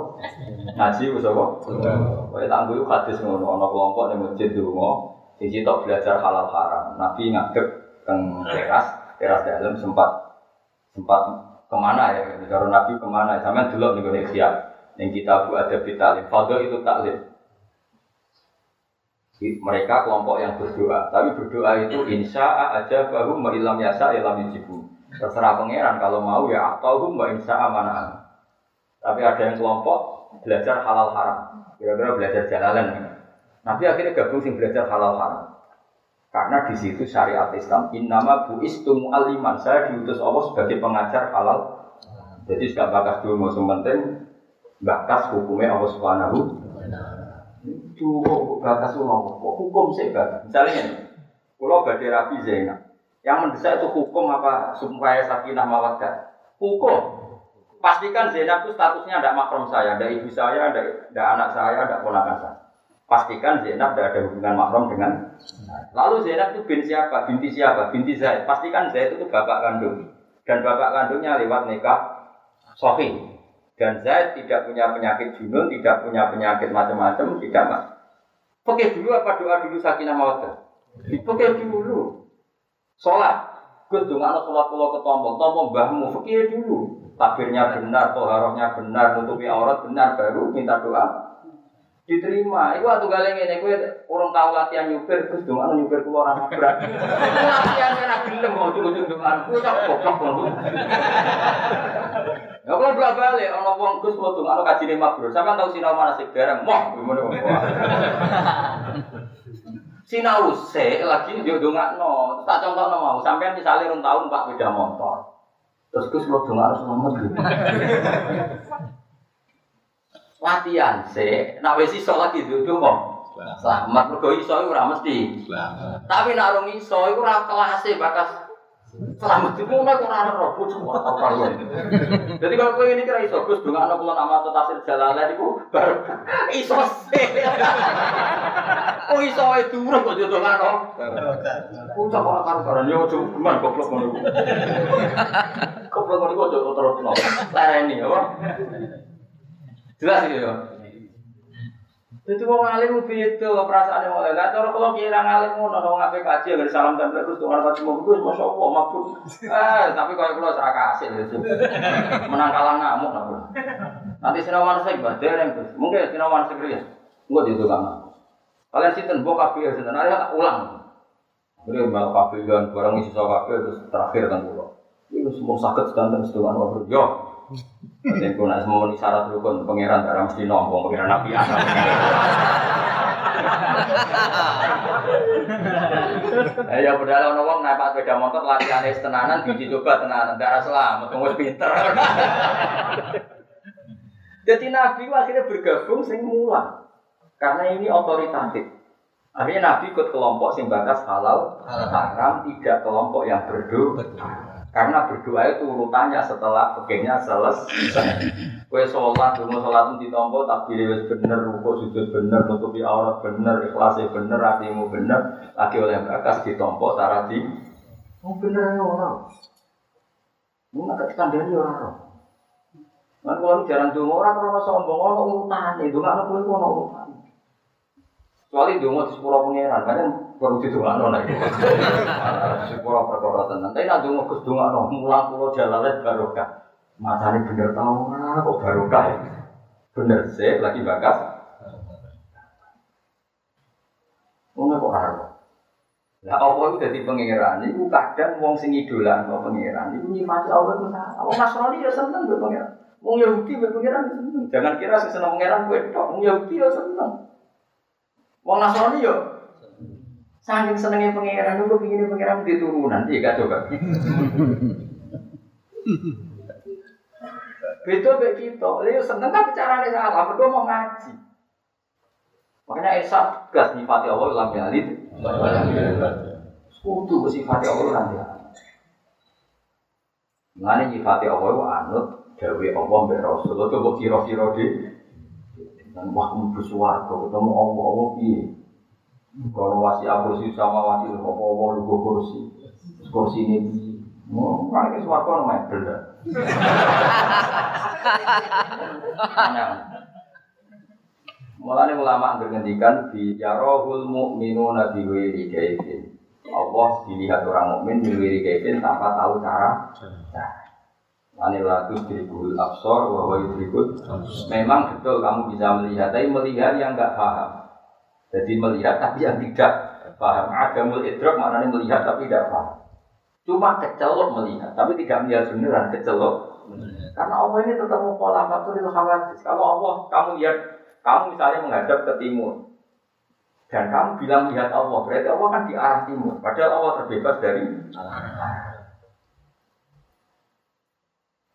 Ngaji wis apa? Pokoke tak nggo hadis ngono ana kelompok ning masjid donga, siji tok belajar halal haram. Nabi ngadeg teng teras, teras dalam sempat sempat ke mana ya? Kalau Nabi ke mana? Sampai dulu nih Indonesia. Yang kita buat ada talim. Fadl itu taklim mereka kelompok yang berdoa. Tapi berdoa itu insya aja baru ilam yasa ilam yajibu. Terserah pangeran kalau mau ya atau mbak insya mana. Tapi ada yang kelompok belajar halal haram. Kira-kira belajar jalalan. Nanti akhirnya gabung sing belajar halal haram. Karena di situ syariat Islam innama buistu aliman. Saya diutus Allah sebagai pengajar halal. Jadi tidak bakas dulu, penting bakas hukumnya Allah Subhanahu Duh, batas mau hukum sih batas. Misalnya kalau badai Rabi Zainab, yang mendesak itu hukum apa supaya sakinah mawaddah? Hukum. Pastikan Zainab itu statusnya ada makrom saya, ada ibu saya, ada, ada anak saya, ada ponakan saya. Pastikan Zainab tidak ada hubungan makrom dengan Lalu Zainab itu bin siapa? Binti siapa? Binti Zaid. Pastikan Zaid itu bapak kandung. Dan bapak kandungnya lewat nikah Sofi. Dan Zaid tidak punya penyakit junun, tidak punya penyakit macam-macam, tidak mas. Pakai dulu apa doa dulu sakinah mawaddah? Dipakai dulu. Sholat. Gus dongakno sholat kula ketompo, tompo mbahmu fikir dulu. Takbirnya benar, toharohnya benar, nutupi aurat benar, baru minta doa diterima. Iku waktu gale ngene kowe urung tau latihan nyupir, Gus dongakno nyupir kula ora nabrak. Latihan ora gelem kok cukup dongan. Kowe tak goblok. Ya kalau bolak balik, ono wong Gus kula dongakno kajine mabrur. Sampeyan tau sinau mana sih bareng? Moh, ngono kok. Sinau se lagi yo dongakno. Tak contohno mau, sampeyan misalnya rong tahun pas beda motor. Terus Gus kula dongakno selamat latihan sih. Nak wis iso lagi duduk kok. Selamat mergo iso ora mesti. Tapi nak rung iso iku ora kelase bakas Selamat itu mau ora ora bocah ora kalian. Jadi kalau kowe ini kira iso Gus dongakno kula nama tasir jalalan iku baru iso. Oh iso wae durung kok dongakno. Bocah ora karo-karan yo ojo geman goblok ngono. Goblok ngono ojo terus Lereni apa? Jelas ya. Itu wong alim beda perasaane mulai. Lah cara kalau kira ngalim ngono wong ape kaji agar salam tempel terus tuh orang mau bagus masyaallah mabuk. Eh tapi kalau kula ora kasih Menang kalah ngamuk napa. Nanti sinawan sing badhe terus. Mungkin sinawan sing ya. Engko ditukang. Kalian sinten mbok kabeh sinten tak ulang. Mbak kabeh kan barang isi kabeh terus terakhir kan kula. Iku semua sakit sedanten sedongan wae. Yo, Nanti aku nak semua syarat rukun pangeran tak mesti nombong pangeran nabi asal. Eh ya padahal ono wong naik sepeda motor latihan tenanan dicoba tenanan darah selamat wis pinter. Jadi Nabi akhirnya bergabung sing mulang. Karena ini otoritatif. Akhirnya Nabi ikut kelompok sing batas halal, haram, tidak kelompok yang berdoa. Karena berdoa itu urutannya setelah pegangnya selesai. Kue sholat, dulu sholat itu ditompo, tapi wis bener, rukuk sujud bener, nutupi aurat bener, ikhlasnya bener, hatimu bener, lagi oleh bakas ditompo, cara di, oh bener ya orang. Mau nak kandani orang. Kan kalau jarang dulu orang kalau sombong orang urutan, itu nggak ada pun urutan. Kecuali dulu di sepuluh pangeran, kan perlu didongakno nek. Sepuluh perkara tenan. Tapi nek donga Gus dongakno mulang kula jalale barokah. Matane bener tau kok barokah ya. Bener sih lagi bakas. Wong kok ora Lah apa itu dadi pangeran iku kadang wong sing idolan kok pangeran iku nyifati Allah itu salah. Wong Nasrani ya seneng mbek pangeran. Wong Yahudi mbek pangeran seneng. Jangan kira sing seneng pangeran kowe tok. Wong Yahudi ya seneng. Wong Nasrani yo saking senengnya pangeran itu begini pangeran di turunan iya gak coba. Beda kayak gitu. Dia seneng tapi caranya salah. Berdua mau ngaji. Makanya Esa gas nyifati Allah lam yalid. Kudu sifati Allah lam yalid. Mengenai nyifati Allah itu anut Dawe Allah mbak Rasul. Coba kira-kira deh. Dan wah bersuara ketemu Allah Allah piye. Kalau wasi kursi sama wasi apa Allah lu kursi. Kursi ini Mau kan ini suarga namanya benda. Mulanya ulama bergantikan di Yarohul Mu'minuna biwiri kaifin. Allah dilihat orang mukmin biwiri kaifin tanpa tahu cara. Nah, Anilatu dirikul absor bahwa dirikul Memang betul kamu bisa melihat Tapi melihat yang nggak paham Jadi melihat tapi yang tidak paham Adamul idrok maknanya melihat tapi tidak paham Cuma kecelok melihat Tapi tidak melihat beneran kecelok Karena Allah ini tetap pola itu khawatir Kalau Allah kamu lihat Kamu misalnya menghadap ke timur dan kamu bilang lihat Allah, berarti Allah kan di arah timur. Padahal Allah terbebas dari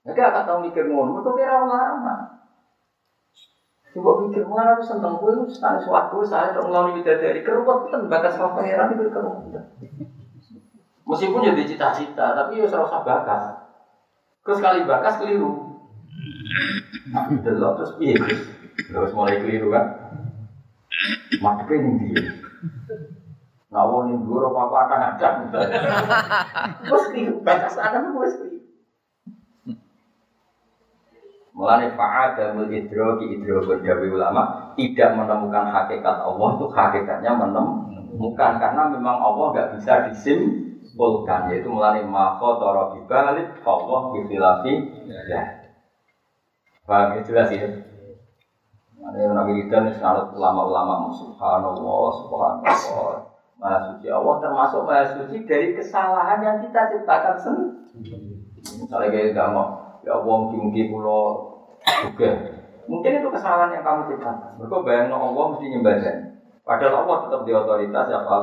Jadi akan tahu mikir ngono, mereka kira. Coba mikir mulai aku seneng gue itu senang suatu saya dong ngelawan dari keruat kan bakas sama pangeran itu keruat. Meskipun jadi cita-cita, tapi ya serasa bakas. Terus sekali bakas keliru. Nah, delok terus piye Terus mulai keliru kan. Mati ini dia. Ngawon ning guru apa apa ada. Terus keliru bakas ana wis keliru. Mulane fa'adamul idroki idrokun dawi ulama tidak menemukan hakikat Allah itu hakikatnya menemukan karena memang Allah nggak bisa disim Pulkan yaitu melani mako toro bibalik Allah bifilafi ya. Paham ya jelas ya. Ada Nabi Ridwan sangat ulama-ulama subhanallah subhanallah. Maha suci Allah termasuk maha suci dari kesalahan yang kita ciptakan sendiri. Misalnya kayak gak mau ya Allah mungkin pulau juga. Mungkin itu kesalahan yang kamu ciptakan. Mereka bayang Allah mesti nyembahkan. Padahal Allah tetap di otoritas ya Pak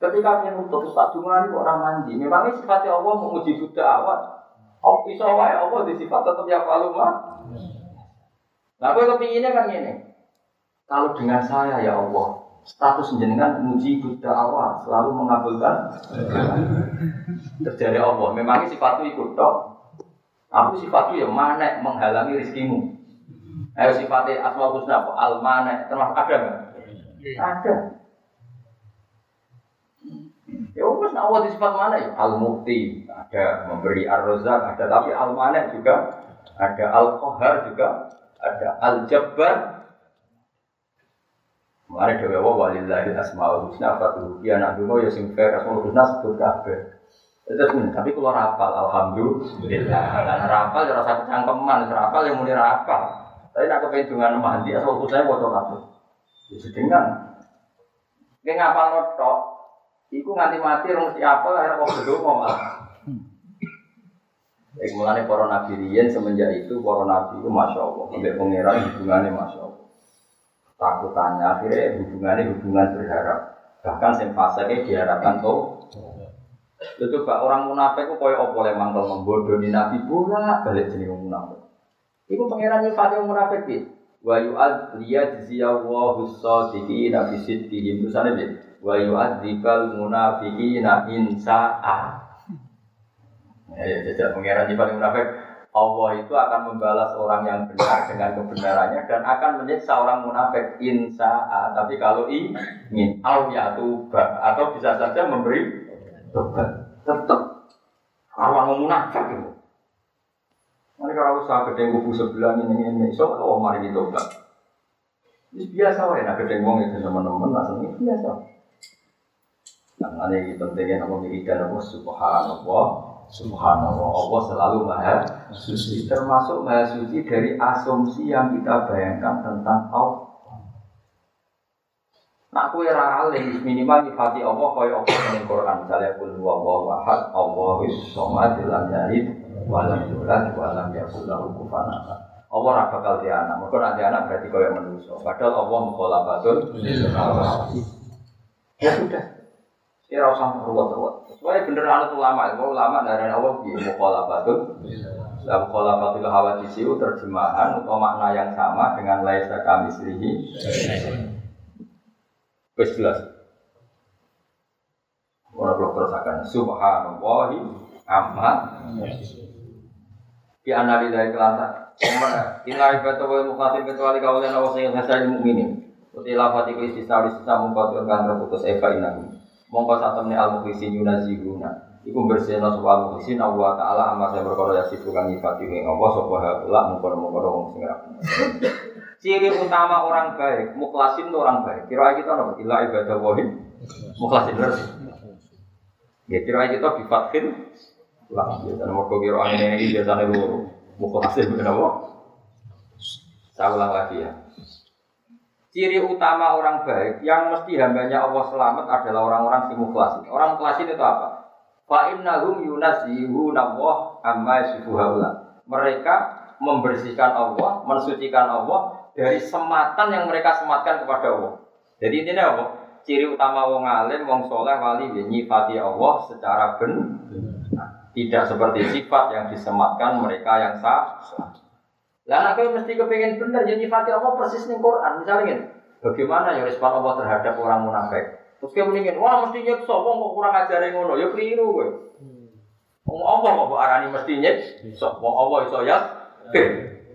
Ketika dia nutup Ustaz Jumari orang mandi, memangnya sifatnya Allah menguji Buddha awal. Oh, bisa wae Allah di sifat tetap ya Faluma. Nah, gue kepinginnya kan ini. Kalau dengan saya ya Allah, status jenengan muji Buddha awal selalu mengabulkan terjadi Allah. Memangnya sifatku ikut dok. Aku sifatku ya mana menghalangi rezekimu. Ayo sifatnya asmaul husna apa? Al mana termasuk ada nggak? Ada. Ya wes nak di sifat mana ya? Al mukti ada memberi ar rozak ada tapi al manek juga ada al kohar juga ada al jabbar Mari dewa wa walillahi asmaul husna fatuhu ya nak dulu ya sing fair asmaul husna sebut kabeh. Tapi kalau rapal alhamdulillah. Karena rapal ya rasa kecangkeman, rapal yang mulai rapal. Tapi nak kepengen dengan mandi asal husna foto kabeh. Ya sedengan. Kayak ngapal notok, Iku nganti mati rong siapa akhirnya kok berdua malah. Mulane para nabi riyen semenjak itu para nabi itu masya Allah, sampai pangeran hubungannya masya Allah. Takutannya akhirnya hubungannya hubungan berharap. Bahkan yang fasenya diharapkan tuh. Itu pak orang munafik itu koyo opo le mangkel membodohi nabi pula balik jenis munafik. Iku pangeran nyifatnya munafik gitu. Wa yu'ad liyad ziyawwahu sadiqina nabi sidqihim. Terusane piye? wa yu'adzibal munafiqina in sa'a. Ya, ya, jajak mengira di paling munafik. Allah itu akan membalas orang yang benar dengan kebenarannya dan akan menyiksa orang munafik. Insa tapi kalau ingin au ya tuba. Atau bisa saja memberi tobat. Tetap orang munafik itu. Nanti kalau usaha gede kubu sebelah ini ini so kalau mari tobat. Ini biasa ya nak gede wong itu teman-teman langsung ini biasa. Nah, ini pentingnya nama wiridan Allah subhanallah Subhanallah Allah selalu maha suci Termasuk maha suci dari asumsi yang kita bayangkan tentang Allah Nah, aku era alih minimal nyifati Allah kaya Allah di Quran misalnya kul huwa Allah ahad Allah somad lam yalid walam yulad walam yakul lahu kufuwan Allah ora bakal dia anak. Mergo nek anak berarti kaya manusia. Padahal Allah mukhalafatun Ya sudah. Ya usah ruwet-ruwet. Soalnya bener anut ulama, itu ulama dari Allah di mukhalafatun. Dalam mukhalafatul hawadisiu terjemahan atau makna yang sama dengan laisa kami. Wes jelas. Orang belum terusakan. Subhanallahi amma. Di analisis kelasa. Inilah ibadah wa mukhasin kecuali kawalan awas yang hasil mukminin. Uti lafatiku istisna istisna mengkotir kan terputus eva inahu mongko satemne al mukhlisin yunazihuna. Iku bersihna sapa al mukhlisin Allah taala amma saya berkoro ya sifu kang nyifati ing Allah sapa haula mongko-mongko wong sing ciri utama orang baik mukhlasin itu orang baik. Kira kita nopo ila ibadah wahid. Mukhlasin berarti ya kira kita bi fathin lah ya dan mau kira ini biasanya loro mukhlasin berapa saya ulang lagi ya Ciri utama orang baik yang mesti hambanya Allah selamat adalah orang-orang si mukhlas. Orang mukhlas itu apa? Fa innahum yunazihuna Allah amma haula. Mereka membersihkan Allah, mensucikan Allah dari sematan yang mereka sematkan kepada Allah. Jadi ini apa? Ciri utama wong alim, wong soleh, wali ya nyifati Allah secara benar. Tidak seperti sifat yang disematkan mereka yang sah. Lah aku mesti kepengen bener jadi nyifati Allah persis nih Quran. Misalnya gini, bagaimana ya respon Allah terhadap orang munafik? Terus dia mendingin, wah mesti nyek kok kurang ajar yang ngono, ya keliru gue. Wong Allah kok arani mesti nyek, sok wong Allah iso ya.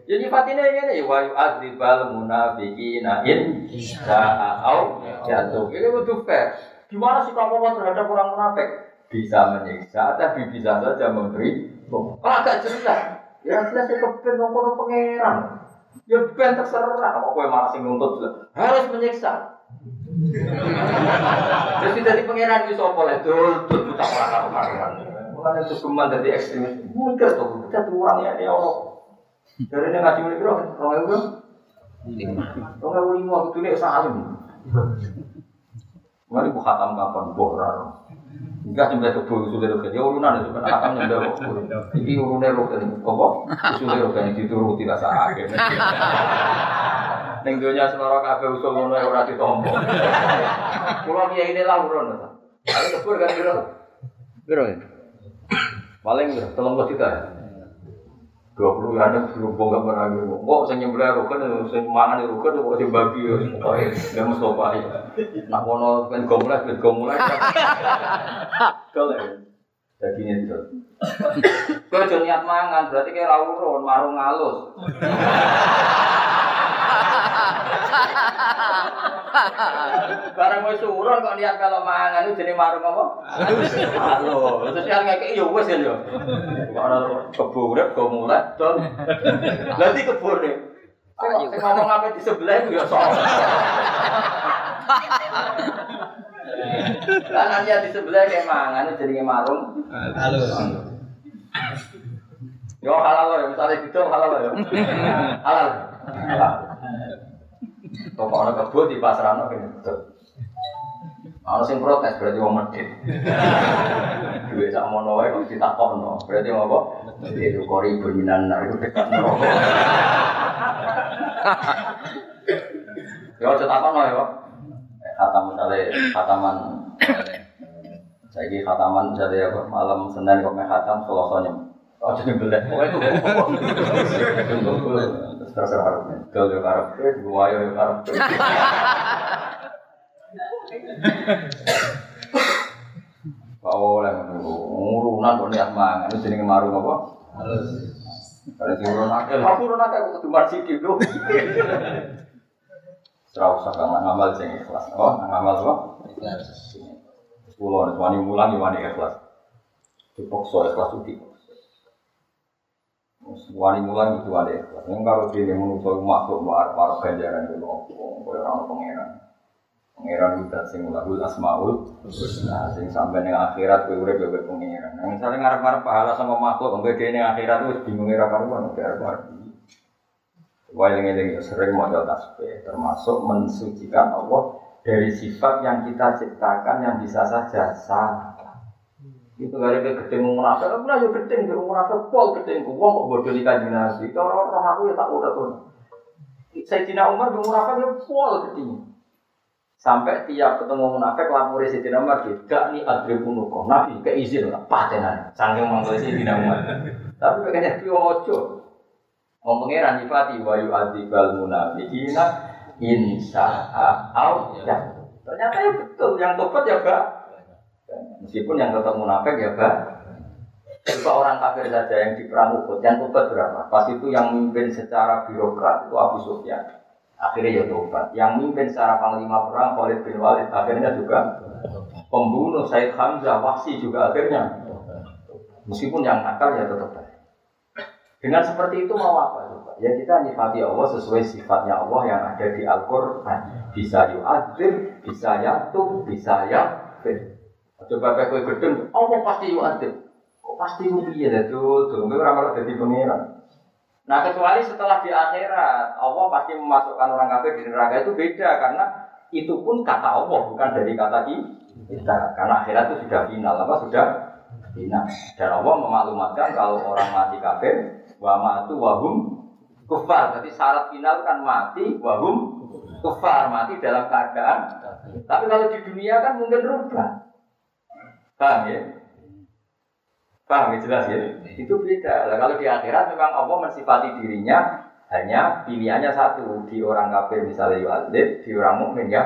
Jadi fatine ini wa yu'adzibal munafiqina in sa'au jatuh. Ini butuh fair. Gimana sih kamu terhadap orang munafik? Bisa menyiksa, tapi bisa saja memberi. Oh, agak jelas. Ya jelas saya kepen ngomong pangeran. Ya ben terserah kok kowe malah sing nuntut harus menyiksa. Jadi dari pangeran itu sapa le dul dul buta ora karo pangeran. Mulane itu geman dadi ekstremis. Mungkin tuh kita orang ya Allah. Dari ini ngaji mulai berapa? Orang itu lima. Orang itu lima itu nih salim. Mari bu khatam kapan? Bohrar. Enggak nyembah kebo usule rogen. Ya urunan itu kan akan nyembah kok. Iki urune rogen apa? Usule rogen dituruti rasa akeh. Ning donya seloro kabeh usul ngono ya, ora ditompo. Kula kiai ini lah urun. Kalau kebur kan biro. Biro ya. Paling biro 30 juta. 20 ada berhubung gak pernah gitu. Kok saya nyembelih rukun, ya? saya mangan di rukun, ya? kok saya bagi ya. Pokoknya, mau Mustafa ya. Nak kono kan gomulah, kan gomulah. Kalau ya? dagingnya itu. Kau jangan niat mangan, berarti kayak rawuron, marung halus. Barang mau suruh kok lihat kalau mangan itu jadi marung apa? Halo, terus yang kayak iya wes ya yo. Kebun urip go mulai. Nanti kebun deh. Saya ngomong apa di sebelah itu ya soal. Karena dia di sebelah kayak mangan itu jadi marung. Halo. Yo halal loh, misalnya gitu halal loh. Halal. Toko ana kebo di pasarano kene betul. Ana sing protes berarti wong medhit. Duwe sak mono wae kok ditakokno. Berarti wong apa? Itu kori berinan nah itu dekat neraka. Ya aja takokno ya, Pak. Khatam misalnya khataman saya khataman misalnya apa malam Senin kok meh khatam Selasa. Oh jadi belek. Oh itu. terserah harus mental ya ya Kau oleh ngurunan kok niat mangan itu jenenge marung apa? Halus. Kalau aku aku kudu usah ngamal sing ikhlas. Oh, ngamal apa? Ikhlas. Wani mulang, wani ikhlas. Ikhlas udik. Wali mulan itu wali ikhlas. Yang kalau dia menurut makhluk war war ganjaran itu loh, kau orang pangeran. Pangeran kita sing lahul asmaul, nah sing sampai neng akhirat kau udah bebek pangeran. Nah, misalnya ngarep-ngarep pahala sama makhluk, enggak dia neng akhirat itu bingung ngira karuan, udah karuan. Wailing-eling sering modal tasbih, termasuk mensucikan Allah dari sifat yang kita ciptakan yang bisa saja salah. Itu kali ke gedeng munafik, aku lah yo gedeng, munafik pol gedeng, wong kok bodoh di kanjeng Nabi. Kalau orang aku ya tak udah tuh. Sayyidina Umar bin munafik pol gedeng. Sampai tiap ketemu munafik lapor Sayyidina Umar tidak nih adribunuko. Nabi keizin lah patenan. Sangking mangkel Sayyidina Umar. Tapi kayaknya dia ojo. Wong pangeran nyifati wa yu'adzibal munafiqina insya Allah. Ternyata ya betul, yang tobat ya gak Meskipun yang tetap munafik ya bah. Coba orang kafir saja yang di perang Uhud, yang tobat berapa? Pas itu yang mimpin secara birokrat itu Abu Sufyan. Akhirnya ya tobat. Yang mimpin secara panglima perang Khalid bin Walid akhirnya juga pembunuh Said Hamzah Wahsi juga akhirnya. Meskipun yang nakal ya tetap baik. Dengan seperti itu mau apa? Coba? Ya kita nyifati Allah sesuai sifatnya Allah yang ada di Al-Quran. Bisa yu'adzim, bisa yatum, bisa yafir. Coba kayak kue gedeng, oh pasti yuk adil. Kok pasti yuk iya tuh, tuh gue ramal jadi pangeran. Nah kecuali setelah di akhirat, Allah pasti memasukkan orang kafir di neraka itu beda karena itu pun kata Allah bukan dari kata kita. Karena akhirat itu sudah final, apa sudah final. Dan Allah memaklumatkan kalau orang mati kafir, wa matu wahum kufar. Jadi syarat final kan mati wahum kufar, mati dalam keadaan. Tapi kalau di dunia kan mungkin rubah. Paham ya? Paham ya jelas ya? Itu beda. Nah, kalau di akhirat memang Allah mensifati dirinya hanya pilihannya satu di orang kafir misalnya yu'adzib, di orang mukmin ya.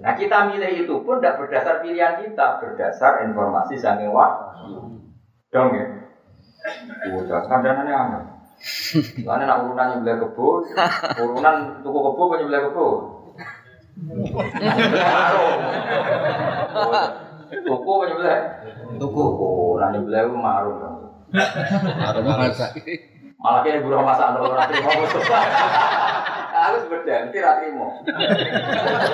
Nah kita milih itu pun tidak berdasar pilihan kita, berdasar informasi sange wahyu. Dong ya. Udah kandanannya aneh. Lalu nak urunan nyebelah kebo, urunan tuku kebo kan nyebelah kebo. Tuku apa nyebelah? Tuku. Nah nyebelah itu marung. Marung masa. Malah kene buruh masak ora ora trimo Mustafa. Aku sebeda, mesti ra trimo.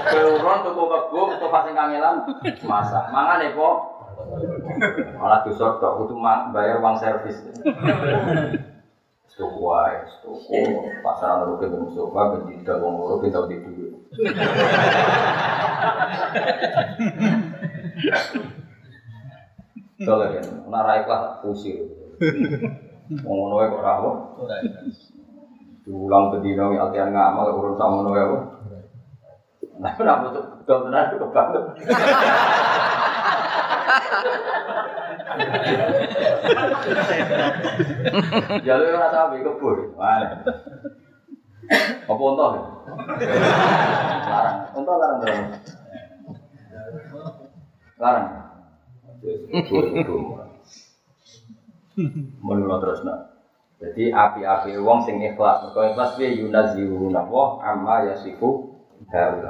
Keuron tuku kebo Mustafa sing kangelan masak. Mangane po. Malah dusur tok kudu bayar uang servis. Tuku wae, tuku pasaran rugi ke Mustafa ben tidak wong loro ben tau duit. Kalau ya, narai kelas usir. Ngono wae kok apa? Diulang bedino ya altian ngamal urun sama wae apa? Nah, ora betul betul tenan kok banget. Jalur ora sapi kebur. Mana? Apa unta? Larang. Unta larang berapa? Larang. Menurut terus nak. Jadi api-api wong sing ikhlas, mereka ikhlas dia yunaziruna wa amma yasifu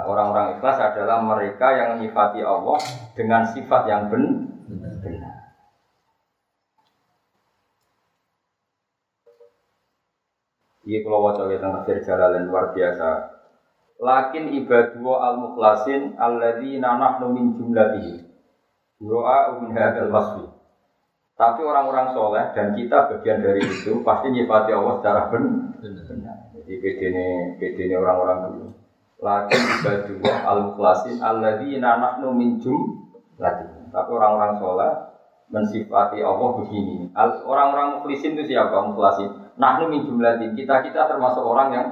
Orang-orang ikhlas adalah mereka yang menyifati Allah dengan sifat yang benar. Iya kalau wajah kita tafsir jalan luar biasa. Lakin ibadu al mukhlasin alladzina nahnu min jumlatihi. Doa min hadal wasfi. Tapi orang-orang soleh dan kita bagian dari itu pasti nyifati Allah secara benar. Jadi beda ini orang-orang dulu. Lakin ibadu al mukhlasin alladzina nahnu min jumlatihi. Tapi orang-orang soleh mensifati Allah begini. Orang-orang mukhlisin itu siapa mukhlasin? Nahnu min jumlatin. Kita-kita termasuk orang yang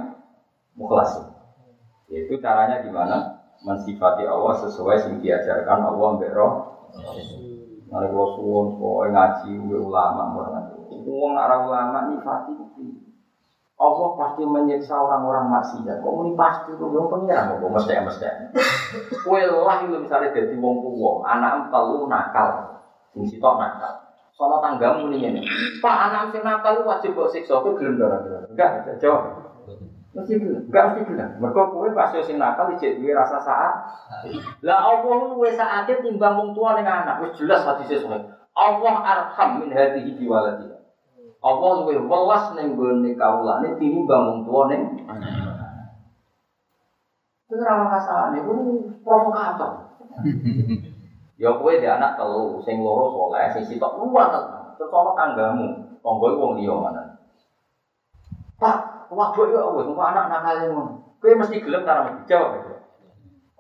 mukhlasin. Yaitu caranya gimana? Mensifati Allah sesuai yang diajarkan Allah mbek Mari kula suwun kowe ngaji ulama Wong ora ulama nyifati Allah pasti menyiksa orang-orang maksiat. Kok muni pasti tuh wong pengira kok mesti mesti. Kowe lah lu misalnya dadi wong tuwa, anak telu nakal. Sing sitok nakal. Sono tanggamu nih ini. Pak anak sing nakal wajib kok siksa kowe gelem ora Enggak, jawab. Mesti. Enggak mesti gelem. Mergo kowe pas sing nakal duwe rasa saat. Lah Allah luwe saate timbang wong tua ning anak. Wis jelas hadise sono. Allah arham min hadhihi waladiha. Allah luwe welas ning gone kawulane tinimbang wong tua ning anak. Itu ora rasane, itu provokator. Ya kowe dia anak telu, sing loro soleh, sing sitok terus ana tanggamu, tangga wong liya mana. Pak, waduh ya wis engko anak nakal ngono. Kowe mesti gelem karo jawab.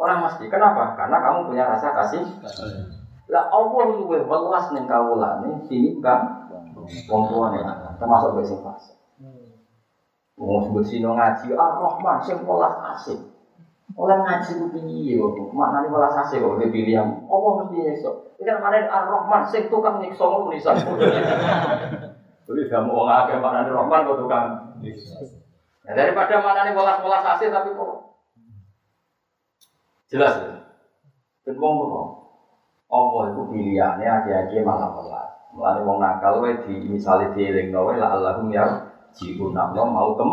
Orang mesti. Kenapa? Karena kamu punya rasa kasih. Lah Allah luwe welas ning kawulane tinimbang wong tuane termasuk wis sing fase. Wong sebut sino ngaji Ar-Rahman sing welas asik. Oleh ngaji ku piye kok. Maknane welas ase kok dipilih yang apa mesti nyiksa. Iki kan maknane Ar-Rahman sing tukang nyiksa ngono tulisan. Jadi kamu wong akeh maknane Rahman kok tukang nyiksa. Nah, daripada maknane welas-welas ase tapi kok jelas ya. Wong ngono. Allah itu pilihannya aja-aja malah welas. Mulane wong nakal wae di misale dielingno wae la Allahum ya jiku mau kem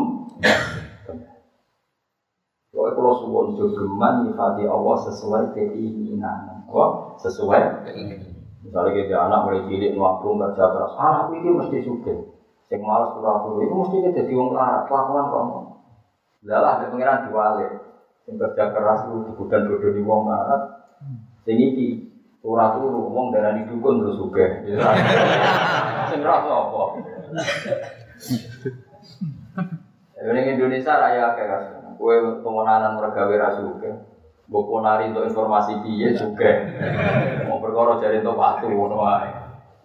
Pokoknya kalau suwon jogeman nyifati Allah sesuai keinginan. Apa? Sesuai keinginan. Misalnya kita anak mulai cilik nabung kerja keras, anak ini mesti suka. Yang malas dulu itu mesti kita jadi orang larat, kelakuan kok. Lalah ada pengiran diwalik. Yang kerja keras itu dibudan bodoh di wong larat. Sing iki ora turu wong darani dukun terus suka. Sing rasa apa? Ini Indonesia raya kayak Kue pengenalan mergawe rasuke. Mbok ponari untuk informasi piye juga. Mau perkara jare entuk waktu ngono wae.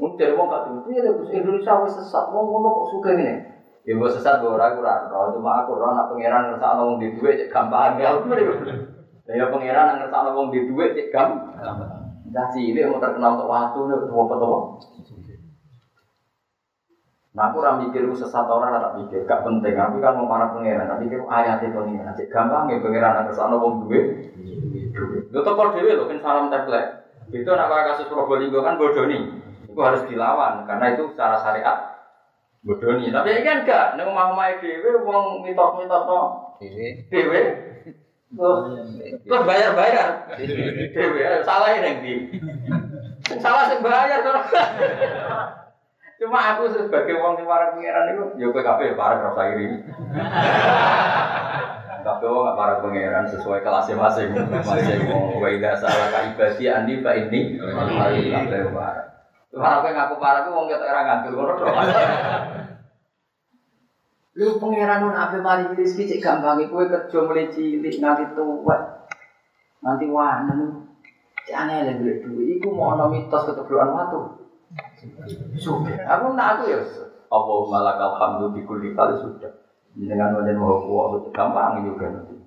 Mun jare wong gak tuh, piye Gus Indonesia wis sesat, wong ngono kok suka ngene. Ya mbok sesat mbok ora ora ora cuma aku ora nak pangeran ngersakno wong di dhuwit cek gampang ya. Ya pangeran ngersakno wong di dhuwit cek gampang. Dah cilik mau terkenal untuk waktu nih, apa tuh? Nah aku orang mikir sesat orang tak mikir, gak penting. Aku kan mau para pangeran, tapi mikir ayat itu nih. Nanti gampang ya pangeran ada sana wong duwe. Lo tokor dewe lo kan salam template. Itu anak kasus Probolinggo kan bodoh nih. Itu harus dilawan karena itu secara syariat bodoh nih. Tapi ini kan gak, nih mau mau dewe, wong mitos-mitos no. Dewe. Terus bayar-bayar. Dewe, salah yang di. Salah sih bayar Cuma aku sebagai wong sing para pangeran itu, ya kowe kabeh para rasa iri. Kabeh wong para pangeran sesuai kelasnya masing masing wong wa ila salah ka ibadi andi fa ini kabeh para. Aku ngaku para ku wong ketok ora ngandel ngono tok. Lu pangeran nun ape mari rezeki cek gampange kowe kerja mulai cilik nganti tuwa. Nanti wanen. Cek aneh lho duit iku mau ana mitos keteblokan watu. Sudah. Aku nak aku ya. Allahumma lakal hamdu bi kulli kali sudah. Dengan wajan mau kuat gampang juga nanti.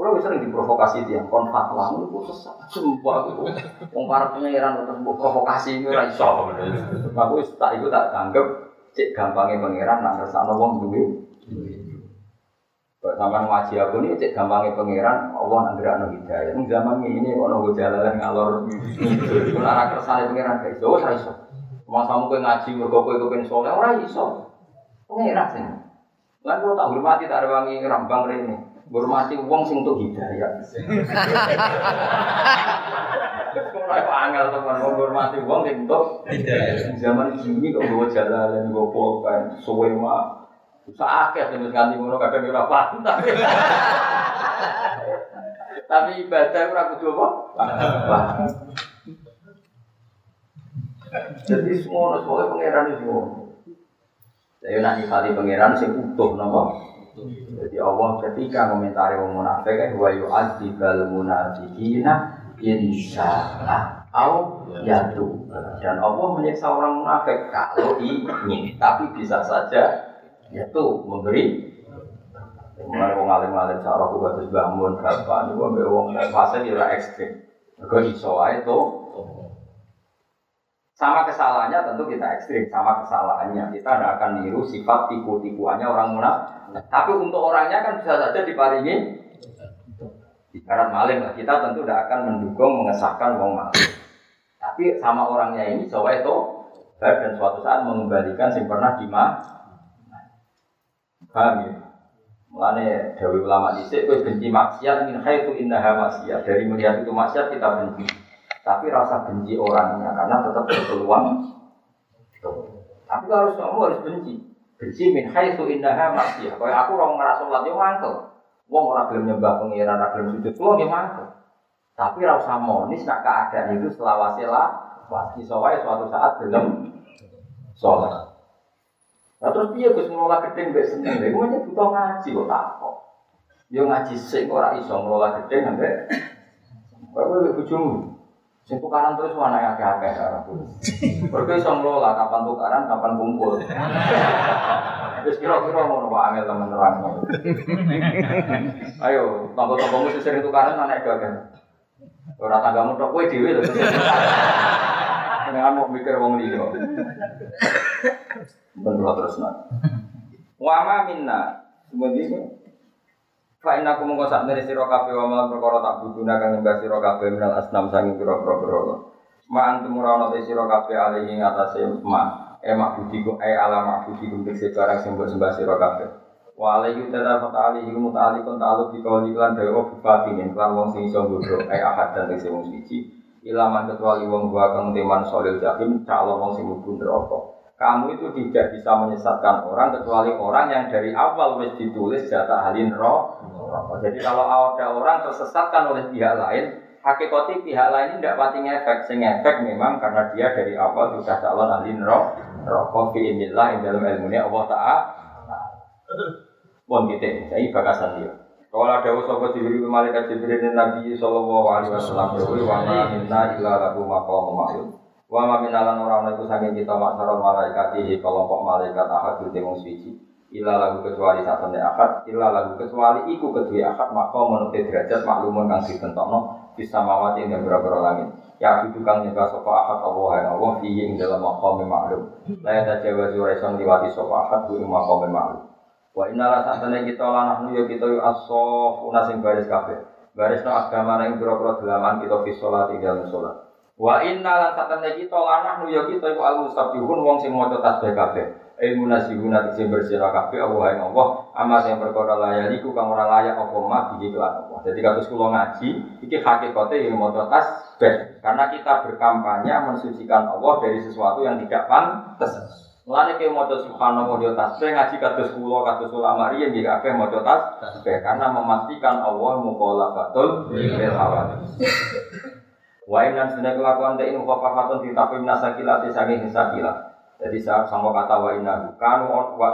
Kalau bisa sering diprovokasi dia, kon fatwa, itu sesat, sumpah aku. Wong para pangeran mbok provokasi itu ora iso. Aku wis tak iku tak anggap cek gampangnya pangeran nak ngersakno wong duwe. Kok sampean ngaji aku nih cek gampangnya pangeran Allah nak gerakno hidayah. Ning zaman ini kok nunggu jalalan ngalor itu ora kersane pangeran gak iso, ora iso. Masa kowe ngaji mergo kowe kepen saleh ora iso. Pangeran sing. Lan kok tak hormati tak rewangi rambang rene. Hormati wong sing untuk hidayah. Ora angel teman wong hormati wong sing untuk hidayah. Zaman ini kok bawa jalalan nggo pulpen suwe mah Sakit sing wis nganti ngono kadang ora paham tapi tapi ibadah ora kudu apa? Jadi semua sebagai pangeran itu semua. Saya nak nyifati pangeran sing utuh nama. Jadi Allah ketika komentari wong munafik kan wa yu'adzibal munafiqina insya'a au yatu. Dan Allah menyiksa orang munafik kalau ingin, tapi bisa saja yaitu memberi Mulai wong alim alim cara aku bagus bangun berapa ini wong fase di ekstrim. Gue iso aja tuh. Sama kesalahannya tentu kita ekstrim, sama kesalahannya kita tidak akan niru sifat tipu-tipuannya orang munafik. Tapi untuk orangnya kan bisa saja diparingi ibarat maling lah. Kita tentu tidak akan mendukung mengesahkan wong maling. Tapi sama orangnya ini coba itu dan suatu saat mengembalikan yang pernah dimah. Paham ya? Mulane Dewi ulama dhisik kowe benci maksiat min haitsu innaha maksiat. Dari melihat itu maksiat kita benci. Tapi rasa benci orangnya karena tetap berpeluang. Tapi harus kamu harus benci. Benci min haitsu innaha maksiat. Kayak aku orang ngerasa salat yo mangkel. Wong ora gelem nyembah pangeran, ora sujud, kulo nggih mangkel. Tapi ra usah monis nak keadaan itu selawase lah. Iso wae suatu saat gelem sholat. Nah terus piye Gus ngelola gedeng mbek seneng lha iku butuh ngaji kok. Yo ngaji sing ora iso ngelola gedeng ambek kowe mbek bojomu. Sing tukaran terus ana akeh-akeh aku. Mergo iso ngelola kapan tukaran, kapan kumpul. Wis kira-kira ngono Pak Angel temen terang. Ayo, tangga-tanggamu sing sering tukaran anak akeh. Ora tanggamu tok kowe dhewe lho. Jangan mau mikir wong liya. Benar terus nak. Wama minna. Kemudian Fa inna aku mongko sak nere sira kabeh wa mal perkara tak buduna kang nyembah sira kabeh minal asnam sanging pira-pira berhala. Ma antum ora ana sira kabeh alih ing atase ma. E mak budiku e ala mak budiku tekse barang sing mbok sembah sira kabeh. Wa alaihi ta'ala fa ta'ali iku muta'alliqun ta'alluq bi qawli lan dewa bifatinin lan wong sing iso bodho e ahad dan tekse suci. Ilaman kecuali wong gua kang teman solil jahim calon wong sing mlebu neraka. Kamu itu tidak bisa menyesatkan orang kecuali orang yang dari awal wis ditulis jatah halin roh. Jadi kalau ada orang tersesatkan oleh pihak lain, hakikati pihak lain ini tidak pati ngefek. Sing efek memang karena dia dari awal sudah calon halin roh. Roh fi inillah dalam ilmunya Allah Ta'ala. Pun kita, saya bakasan dia. Kalau ada usaha Jibril malaikat Jibril Nabi Sallallahu Alaihi Wasallam wa ma minna illa lahu maqam ma'lum. Wa ma minalan ora ana iku saking kita maksara malaikat iki kelompok malaikat ahad di wong suci. Ila lagu kecuali satene akad, ila lagu kecuali iku kedua akad maka menurut derajat maklumun kang ditentokno bisa mawati ing beberapa langit. Ya itu kang nyembah sapa akad Allah ya Allah fi ing dalam maqam maklum. La ya tajawazu raison liwati sapa akad ku ing maqam maklum. Wa inna satene kita lanah ya kita yu as-safuna sing baris kabeh. Baris no agama ing pira-pira dalaman kita fi salat ing dalam salat. Wa inna lan satene kita lanah nu ya kita iku al-musabbihun wong sing maca tasbih kabeh. ilmu nasihuna tegese bersih kabeh Allah ing Allah ama sing perkara layak iku kang ora layak apa mah iki kelan Allah. Jadi kados kula ngaji iki hakikate yang maca tasbih karena kita berkampanye mensucikan Allah dari sesuatu yang tidak pantas. Mulane ke maca subhanallah yo tasbih ngaji kados kula kados ulama riyen nggih kabeh maca tasbih karena memastikan Allah mukhalafatul bil Wa inna sunna kelakuan de inu fafatun ditafim nasakilati saking hisabilah. Jadi saat sama kata wa inna kanu wa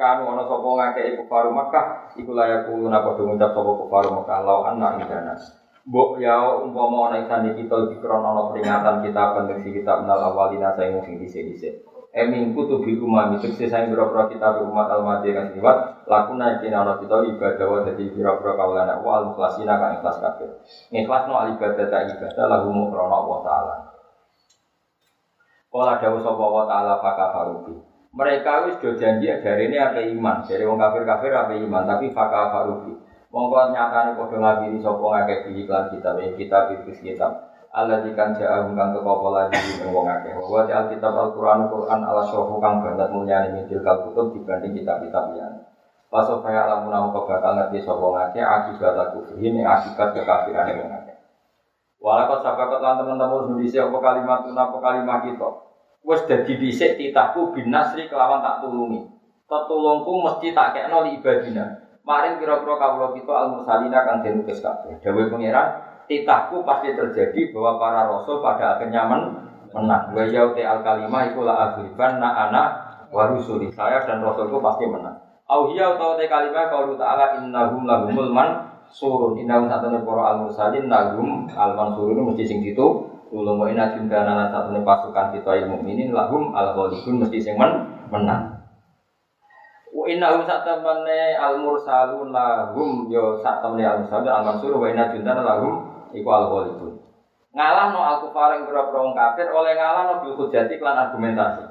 kanu ono sapa ngake iku faru Makkah iku layak kulo napa do ngucap sapa kufaru Makkah law anna indana. Mbok ya umpama ana isan kita dikron ana peringatan kita pendeksi kita menal awalina saing sing dhisik-dhisik. Emin kutu bil umami tegese saing biro-biro kita umat al-madi kan liwat lakuna iki ana kita ibadah wa dadi biro-biro kaulana wa al-mukhlasina kan ikhlas kabeh. Ikhlas no al ibadah ta ibadah lahu mukrona Allah taala. Kala dawuh sapa wa taala fakafarubi. Mereka wis do janji ini apa iman, dari wong kafir-kafir apa iman, tapi fakafarubi. Monggo nyatane padha ngabiri sapa ngakeh di iklan kitab, kitab itu kitab. Allah dikan ja'ahum kang teko apa lagi ning wong akeh. Wa di alkitab Al-Qur'an Qur'an ala syuhu kang banget mulyane min tilkal kutub dibanding kitab-kitab liyane. Pasal kaya alamun namu bakal ngerti sapa ngakeh akibat kufri ini akibat kekafiran yang ngakeh. Walakot sabakat lan teman-teman sendiri apa kalimat apa kalimat kita. Wes dadi dhisik titahku bin nasri kelawan tak tulungi. Tetulungku mesti tak kekno li ibadina. Maring pira-pira kawula kita al-mursalina kang den kabeh. Dawuh pangeran, titahku pasti terjadi bahwa para rasul pada akhirnya men menang. Wa yauti al kalimah iku la aghliban na ana wa rusuli. Saya dan rasulku pasti menang. Au hiya utawa te kalimah qaulu ta'ala innahum lahumul man surun innahum satune para al mursalin lahum al mansurun mesti sing ditu ulama wa inna jundana lan satune pasukan kita ilmu mukminin lahum al ghalibun mesti sing men menang. Wa innahum satamane al mursalun lahum yo satamane al mursalun al mansur wa inna jundana lahum iku al ghalibun. Ngalah no al kufar yang berapa orang kafir oleh ngalah no bil hujjati klan argumentasi.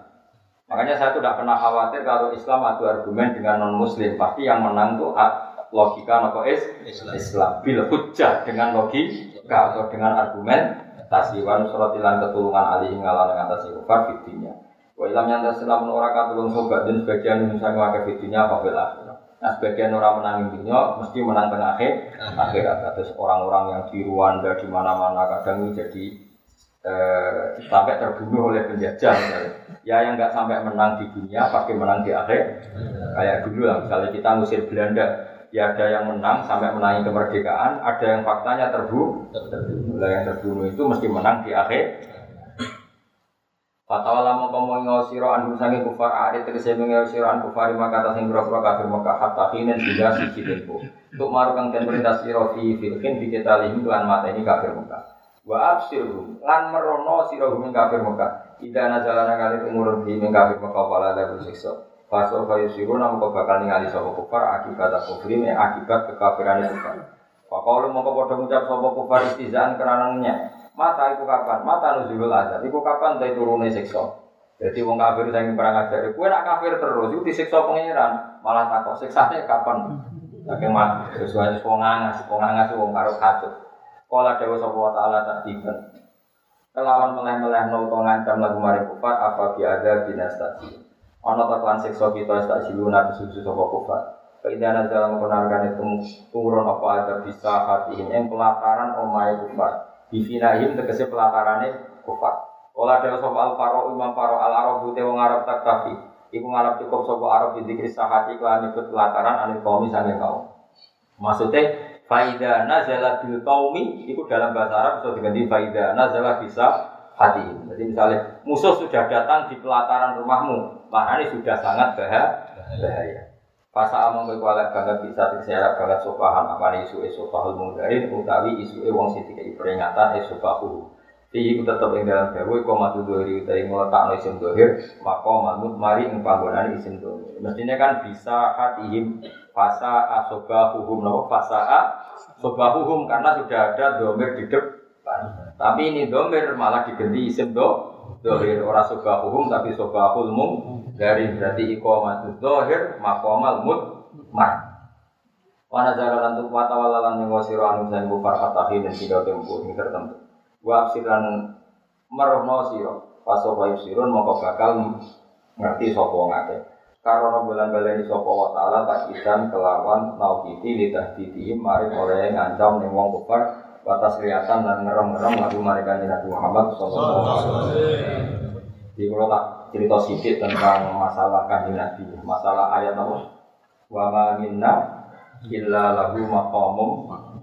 Makanya saya tuh tidak pernah khawatir kalau Islam adu argumen dengan non Muslim. Pasti yang menang tuh logika nopo is Islam. Bil hujjah dengan logika atau dengan argumen tasiwan surat ilan ketulungan alih ngalah dengan tasi kufar fitinya. Wa ilam yang terselam menurut katulung sobat dan sebagian misalnya fitinya apa Nah sebagian orang menang dunia mesti menang tengah akhir, akhirat. Terus orang-orang yang di Rwanda di mana-mana kadang jadi eh, sampai terbunuh oleh penjajah. Misalnya. Ya yang nggak sampai menang di dunia pasti menang di akhir. Kayak dulu lah misalnya kita ngusir Belanda, ya ada yang menang sampai menangi kemerdekaan, ada yang faktanya terbunuh. Terbunuh. yang terbunuh itu mesti menang di akhir. Fatwa lama kamu ingau siro anhu sangi kufar arit tegese mengau siro an kufari maka atas yang berapa kafir maka hatta hinen tidak sisi tempo. Untuk marukan dan perintah siro fi filkin di kita limi lan mata ini kafir muka. Wa absirhum lan merono siro hum kafir muka. Ida nazalana kali umur di kafir muka pala ada bersiksa. Faso kayu siru kau bakal ningali sopo kufar akibat kufri akibat kekafiran itu kufar. Pakau lu mau kau ngucap sopo kufar istizaan keranannya. Mata itu kapan? Mata nuzulul azab. Iku kapan dari turunnya siksa? Jadi wong kafir saya perang ajar. Kue nak kafir terus, itu disiksa pangeran. Malah takut siksanya kapan? Saking mah sesuai wong angas, wong angas wong karo katut. Kala dewa sapa wa taala tak diben. Kelawan meleh-meleh nol to ngancam lagu mari kufar apa bi ada dinastasi. Ana ta kan siksa kita tak siluna kesusu sapa kufar. Kaidah nazar menggunakan itu turun apa ada bisa hati yang pelataran omai kufar. Bifinahim tegese pelatarane kufar. Ola dewa sapa al faro imam faro al arab bute wong arab tak kafi. Iku ngarep cukup sapa arab di dikri sahati kelan nyebut pelataran anil kaum sange kaum. Maksudnya faida nazala bil kaumi itu dalam bahasa Arab bisa diganti faida nazala bisa hati. Jadi misalnya musuh sudah datang di pelataran rumahmu, maka ini sudah sangat bahaya. Fasa among kowe kualat banget bisa tersiarap banget sopahan apa isu isu pahul mudarin utawi isu e wong sing dikai peringatan isu pahu. Fi iku tetep ing dalam dawu koma tu dohir utawi ngletakno isim dohir maka manut mari ing panggonan isim dohir. Mestinya kan bisa hatihim fasa asobahuhum nopo fasa asobahuhum karena sudah ada domir di depan. Tapi ini domir malah diganti isim do dohir orang sobahuhum tapi sobahul mum dari berarti iqamatul zahir maqamal mar. Wana jalan untuk mata walalan yang wasiro anu saya bukar fatahi dan tidak tempuh ini tertentu. Wa absiran merohno siro. Paso bayu sirun mongko bakal ngerti sopo ngake. Karena bulan baleni sapa wa taala takidan kelawan naukiti lidah titi mari oleh ngancam ning wong kufar batas riatan dan ngerem-ngerem lagu mereka Nabi Muhammad sallallahu alaihi wasallam. Di tak cerita sedikit tentang masalah kanjeng Nabi, masalah ayat apa? Wa ma minna illa lahu maqamum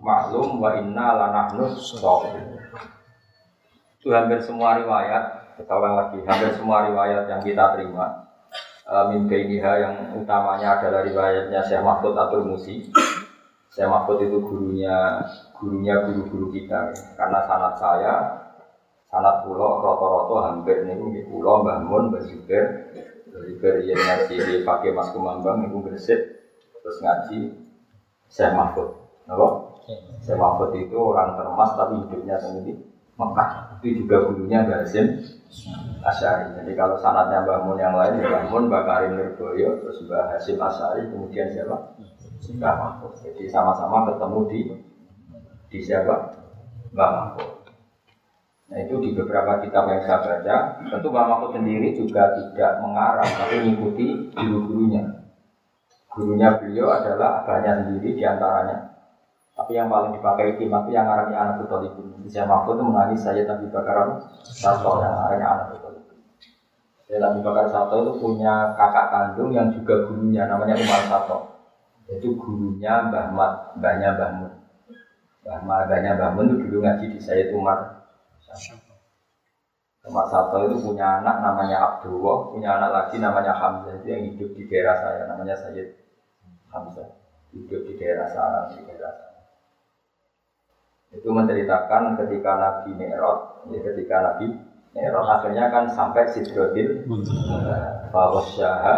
maklum wa inna lanahnu shofin. Itu hampir semua riwayat, kita ulang lagi, hampir semua riwayat yang kita terima uh, mimpiha yang utamanya adalah riwayatnya Syekh Mahfud Atul Musi. Syekh Mahfud itu gurunya gurunya guru-guru kita karena sanat saya sanat pulau roto-roto hampir nih di pulau Mbah Mun Mbah Zubair Zubair yang ngaji di pakai Mas Kumambang itu bersih terus ngaji Syekh Mahfud Apa? Syekh Mahfud itu orang termas tapi hidupnya sendiri Mekah itu juga gurunya Basim Asyari. Jadi kalau sanatnya Mbah Mun yang lain, Mbah Mun, Mbah Karim Nurboyo, terus Mbah Hasim Asyari, kemudian siapa? Mbah Mahfud. Jadi sama-sama ketemu di di siapa? Mbah Mahfud. Nah itu di beberapa kitab yang saya baca, tentu Mbah Mahfud sendiri juga tidak mengarang, tapi mengikuti guru-gurunya. Gurunya beliau adalah abahnya sendiri di antaranya. Tapi yang paling dipakai tim itu yang ngarani anak betul itu. Bisa Mahfud itu menangis saya tapi Bakar Sarto yang ngarani anak betul itu. Ya, Nabi Bakar Sarto itu punya kakak kandung yang juga gurunya namanya Umar Sarto. Itu gurunya Mbah Mat, mbahnya Mbah Mun. Mbah mbahnya Mbah Mun itu dulu ngaji di saya Umar Umar Sarto itu punya anak namanya Abdullah, punya anak lagi namanya Hamzah. Itu yang hidup di daerah saya namanya Sayyid Hamzah. Hidup di daerah sana di daerah itu menceritakan ketika Nabi Mi'raj, ya ketika Nabi Mi'raj akhirnya kan sampai Sidrotil Fawasyaha.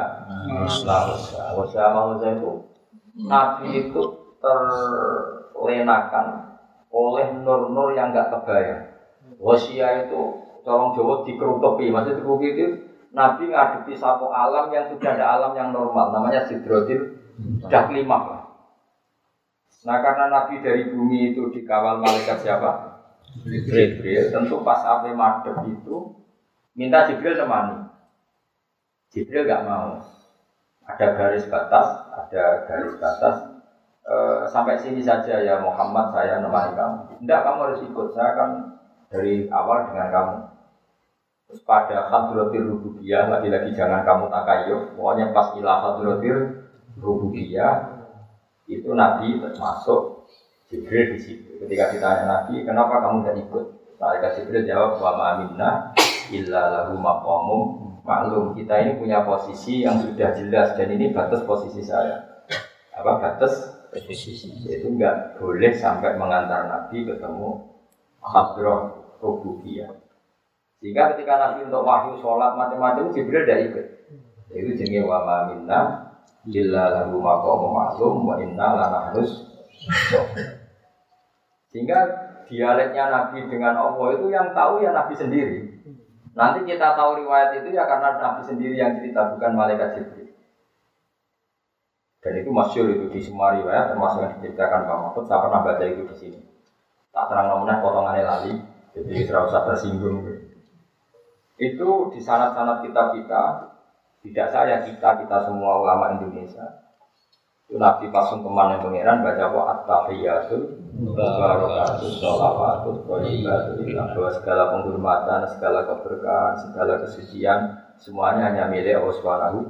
Lahusya Wasyaha itu Nabi itu terlenakan oleh nur-nur yang gak kebayang Wasya itu colong Jawa dikerutupi, maksudnya dikerutupi itu Nabi ngadepi satu alam yang sudah ada alam yang normal, namanya Sidrotil kelima Nah karena Nabi dari bumi itu dikawal malaikat siapa? Jibril. Tentu pas api madep itu minta Jibril temani. Jibril gak mau. Ada garis batas, ada garis batas. E, sampai sini saja ya Muhammad saya nemani kamu. Tidak kamu harus ikut. Saya akan dari awal dengan kamu. Terus pada hadratil rububiyah lagi-lagi jangan kamu takayuf. Pokoknya pas ilah hadratil rububiyah itu Nabi termasuk Jibril di situ. Ketika ditanya Nabi, kenapa kamu tidak ikut? Malaikat Jibril jawab, wa ma'aminna illa lahu maqamum maklum. Kita ini punya posisi yang sudah jelas dan ini batas posisi saya. Apa batas posisi? Itu enggak boleh sampai mengantar Nabi ketemu hadroh rububiyah. Sehingga ketika Nabi untuk wahyu sholat macam-macam Jibril tidak ikut. Itu jenis wa ma'aminna Illa lahu maqamu ma'lum wa inna Sehingga dialeknya Nabi dengan Allah itu yang tahu ya Nabi sendiri. Nanti kita tahu riwayat itu ya karena Nabi sendiri yang cerita bukan malaikat Jibril. Dan itu masyur itu di semua riwayat termasuk yang diceritakan Pak Mahfud. Saya pernah baca itu di sini. Tak terang namanya potongannya lali, jadi tidak usah tersinggung. Itu di sanat-sanat kitab kita tidak saya, kita, kita semua ulama Indonesia. Itu Nabi pasung teman yang pangeran baca apa at-tahiyatul barakatus sholawatul thayyibatul bahwa segala penghormatan, segala keberkahan, segala kesucian semuanya hanya milik Allah Subhanahu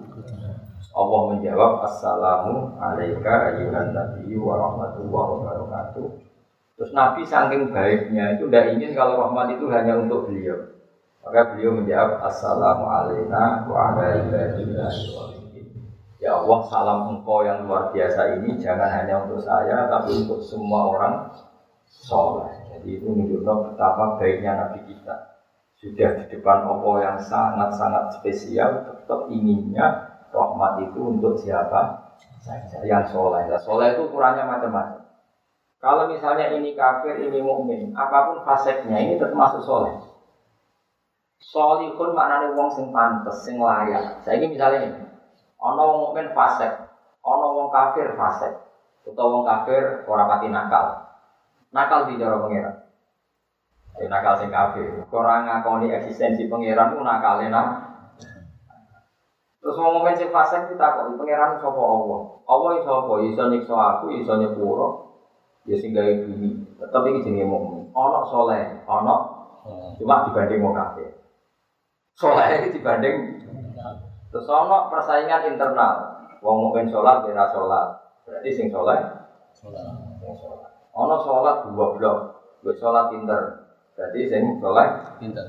Allah menjawab Assalamu alaika ayyuhan nabiyyu wa rahmatullahi wa barakatuh. Terus Nabi saking baiknya itu tidak ingin kalau rahmat itu hanya untuk beliau. Maka beliau menjawab Assalamualaikum warahmatullahi wabarakatuh. Ya Allah, salam engkau yang luar biasa ini jangan hanya untuk saya, tapi untuk semua orang soleh. Jadi itu menunjukkan betapa baiknya Nabi kita. Sudah di depan Allah yang sangat-sangat spesial, tetap inginnya rahmat itu untuk siapa saja yang soleh. Nah, soleh itu ukurannya macam-macam. Kalau misalnya ini kafir, ini mukmin, apa pun faseknya ini tetap masuk soleh. Solihun maknanya wong sing pantes, sing layak. Saya ini misalnya ini, ono wong mukmin fasek, ono wong kafir fasek, atau wong kafir ora pati nakal. Nakal di cara pengiran. Ya, nakal sing kafir. Orang ngakoni eksistensi pengiran itu nakal enak. Terus mau ngomongin si fasik kita kok pangeran sapa Allah. Allah iso apa? Iso nyiksa aku, iso nyepuro. Ya sing gawe bumi. Tetep iki jenenge mukmin. Ana saleh, ana cuma dibanding wong kafir. Saleh iki dibanding terus ana persaingan internal. Wong mukmin salat ora salat. Berarti sing saleh salat. Ana salat dua blok. Wis salat pinter. Berarti sing saleh pinter.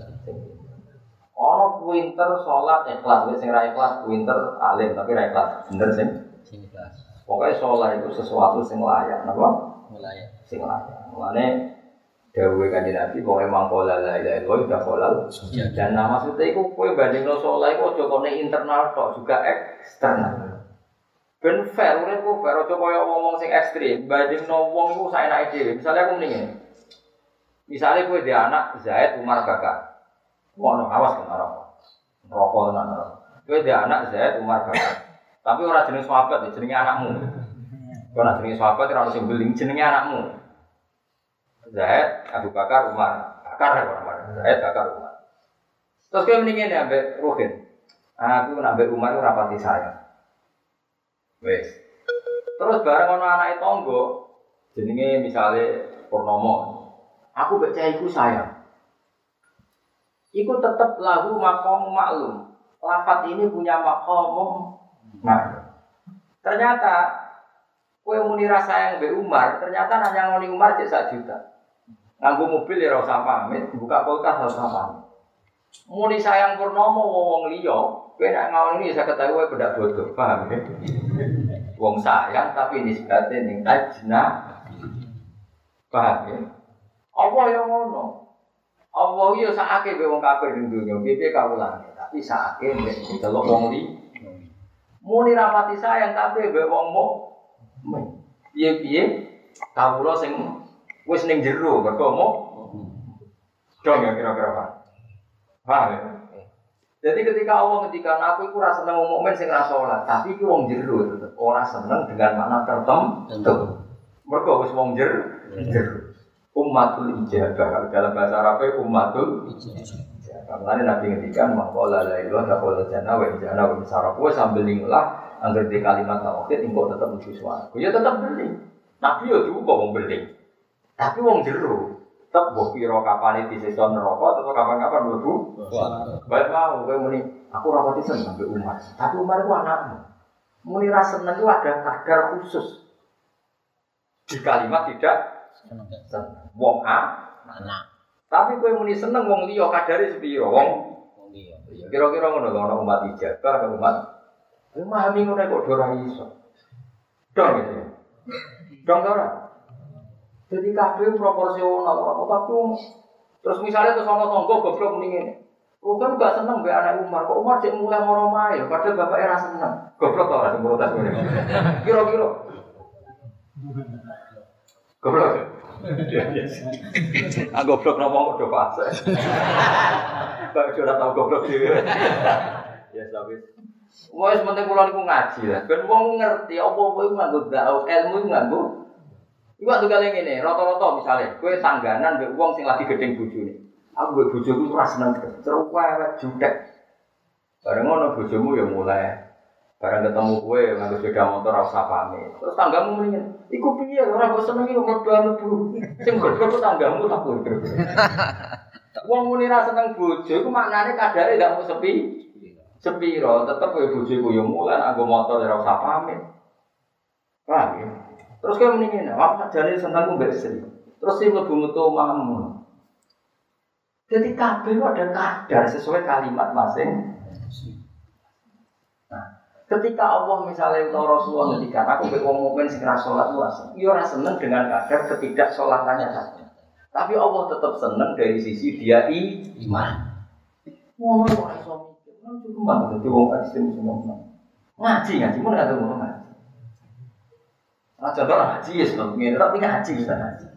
Ono pinter sholat ikhlas, wis sing ra ikhlas pinter alim tapi ra ikhlas. Bener sing. Pokoknya sholat itu sesuatu sing layak, napa? Mulai. Sing layak. Mulane dawuhe kanjeng Nabi pokoke mangkola la ilaha illallah udah kolal. Dan nah, maksudnya itu kowe bandingno sholat iku aja kone internal tok, juga eksternal. Ben fair, urip ku fair aja kaya ngomong sing ekstrim. Bandingno wong iku saenake dhewe. Misalnya aku mendingin. Misalnya kowe dia anak Zaid Umar Bakar. Ngono awas kan ora. Rokok tenan ora. Kowe dia anak Zaid Umar Bakar. Tapi ora jenis sahabat, jenenge anakmu. Kowe ora jenenge sahabat ora ono sing beling jenenge anakmu. Zaid Abu Bakar Umar. Bakar ya Umar. Zaid Bakar Umar. Terus kowe mendingin ya ambek Ruhin. Aku nak ambek Umar ora pati sayang. Wes. Terus bareng ono anake tonggo jenenge misale Purnomo. Aku baca iku sayang. Iku tetap lahu makom maklum. Lafat ini punya makom maklum. Ternyata kue muni rasa yang be Umar, ternyata nanya ngoni Umar cek sak juta. Nganggo mobil ya rasa pamit, buka kulkas rasa pamit. Muni sayang purnomo wong liya, kowe nak ini saya ketahui kowe beda bodoh, paham ya? Wong sayang tapi nisbatnya ning tajna. Paham ya? Allah yang ngono. Allah ya sakake be wong kafir ning dunya, piye kawulane. Tapi sakake nek delok wong li. Muni rapati sayang tapi be wong mo. Piye-piye kawula sing wis ning jero mergo mo. Dong ya kira-kira Pak. Paham ya? Jadi ketika Allah ketika aku itu rasa seneng mukmin sing ra salat, tapi iki wong jero ora seneng dengan makna tertentu. Mergo wis wong jer jero. Ummatul ijabah dalam bahasa Arab ummatul ijabah. Mulane Nabi ngendikan maqala la ilaha illallah jannah wa jannah wa saraf wa sambil lah angger di kalimat tauhid engko tetep mlebu swarga. Ya tetep beli. Nabi yo diugo wong beli. Tapi wong jero tetep mbok pira kapane disiksa neraka tetep kapan-kapan mlebu Baik mau, kowe muni, aku ora pati seneng mbek Umar. Tapi Umar itu anakmu. Muni ra seneng itu ada kadar khusus. Di kalimat tidak seneng. Wong A, Anak. Tapi kowe muni seneng wong liya kadare sepiro? Wong Wong dia. Ya, kira-kira ngono lho, ana umat ijabah, ana umat Kowe memahami ngono kok ora iso. Dong gitu. Dong ta ora? Jadi kabeh proporsional apa tapi wong- terus misalnya terus ana tangga goblok muni ngene. Kan gak seneng mbek anak Umar, kok Umar cek mulai moro mae, padahal bapaknya ra seneng. Goblok ta ora sing protes ngene. Kira-kira. Goblok. Ah goblok ngomong udah pas. Kok udah tau goblok dhewe. Ya tapi Wes penting kula niku ngaji lah. Ben wong ngerti apa-apa iku nganggo da'u, ilmu iku nganggo. Iku waktu kali ngene, rata-rata misale kowe tangganan mbek wong sing lagi gedeng bojone. Aku mbek bojoku ora seneng terus wewet jutek. Bareng ngono bojomu ya mulai Barang ketemu kowe nganggo sepeda motor usah pamit. Terus tanggamu mendingan, iku piye ora kok seneng yo mlebu-mlebu. Sing goblok ku tanggamu tak kuwi. Wong muni ra seneng bojo iku maknane kadare gak mau sepi. Sepiro tetep kowe bojo iku yo mulai nganggo motor ora usah pamit. Paham ya? Terus kowe mendingan, apa jane senengku mbek istri. Terus sing mlebu metu omamu. Jadi kabeh ada kadar sesuai kalimat masing. Ketika Allah misalnya atau Rasulullah ngendikan aku mbek wong mukmin sing ra salat ora seneng. Ya ora seneng dengan kadar ketidak salatannya saja. Tapi Allah tetap seneng dari sisi dia Iman. ngono kok iso mikir. Kan cuma dadi wong ekstrem semua. Ngaji ngaji mun ngaji mun ngaji. Nah, contoh ngaji ya sebab ngene tapi ngaji bisa ngaji.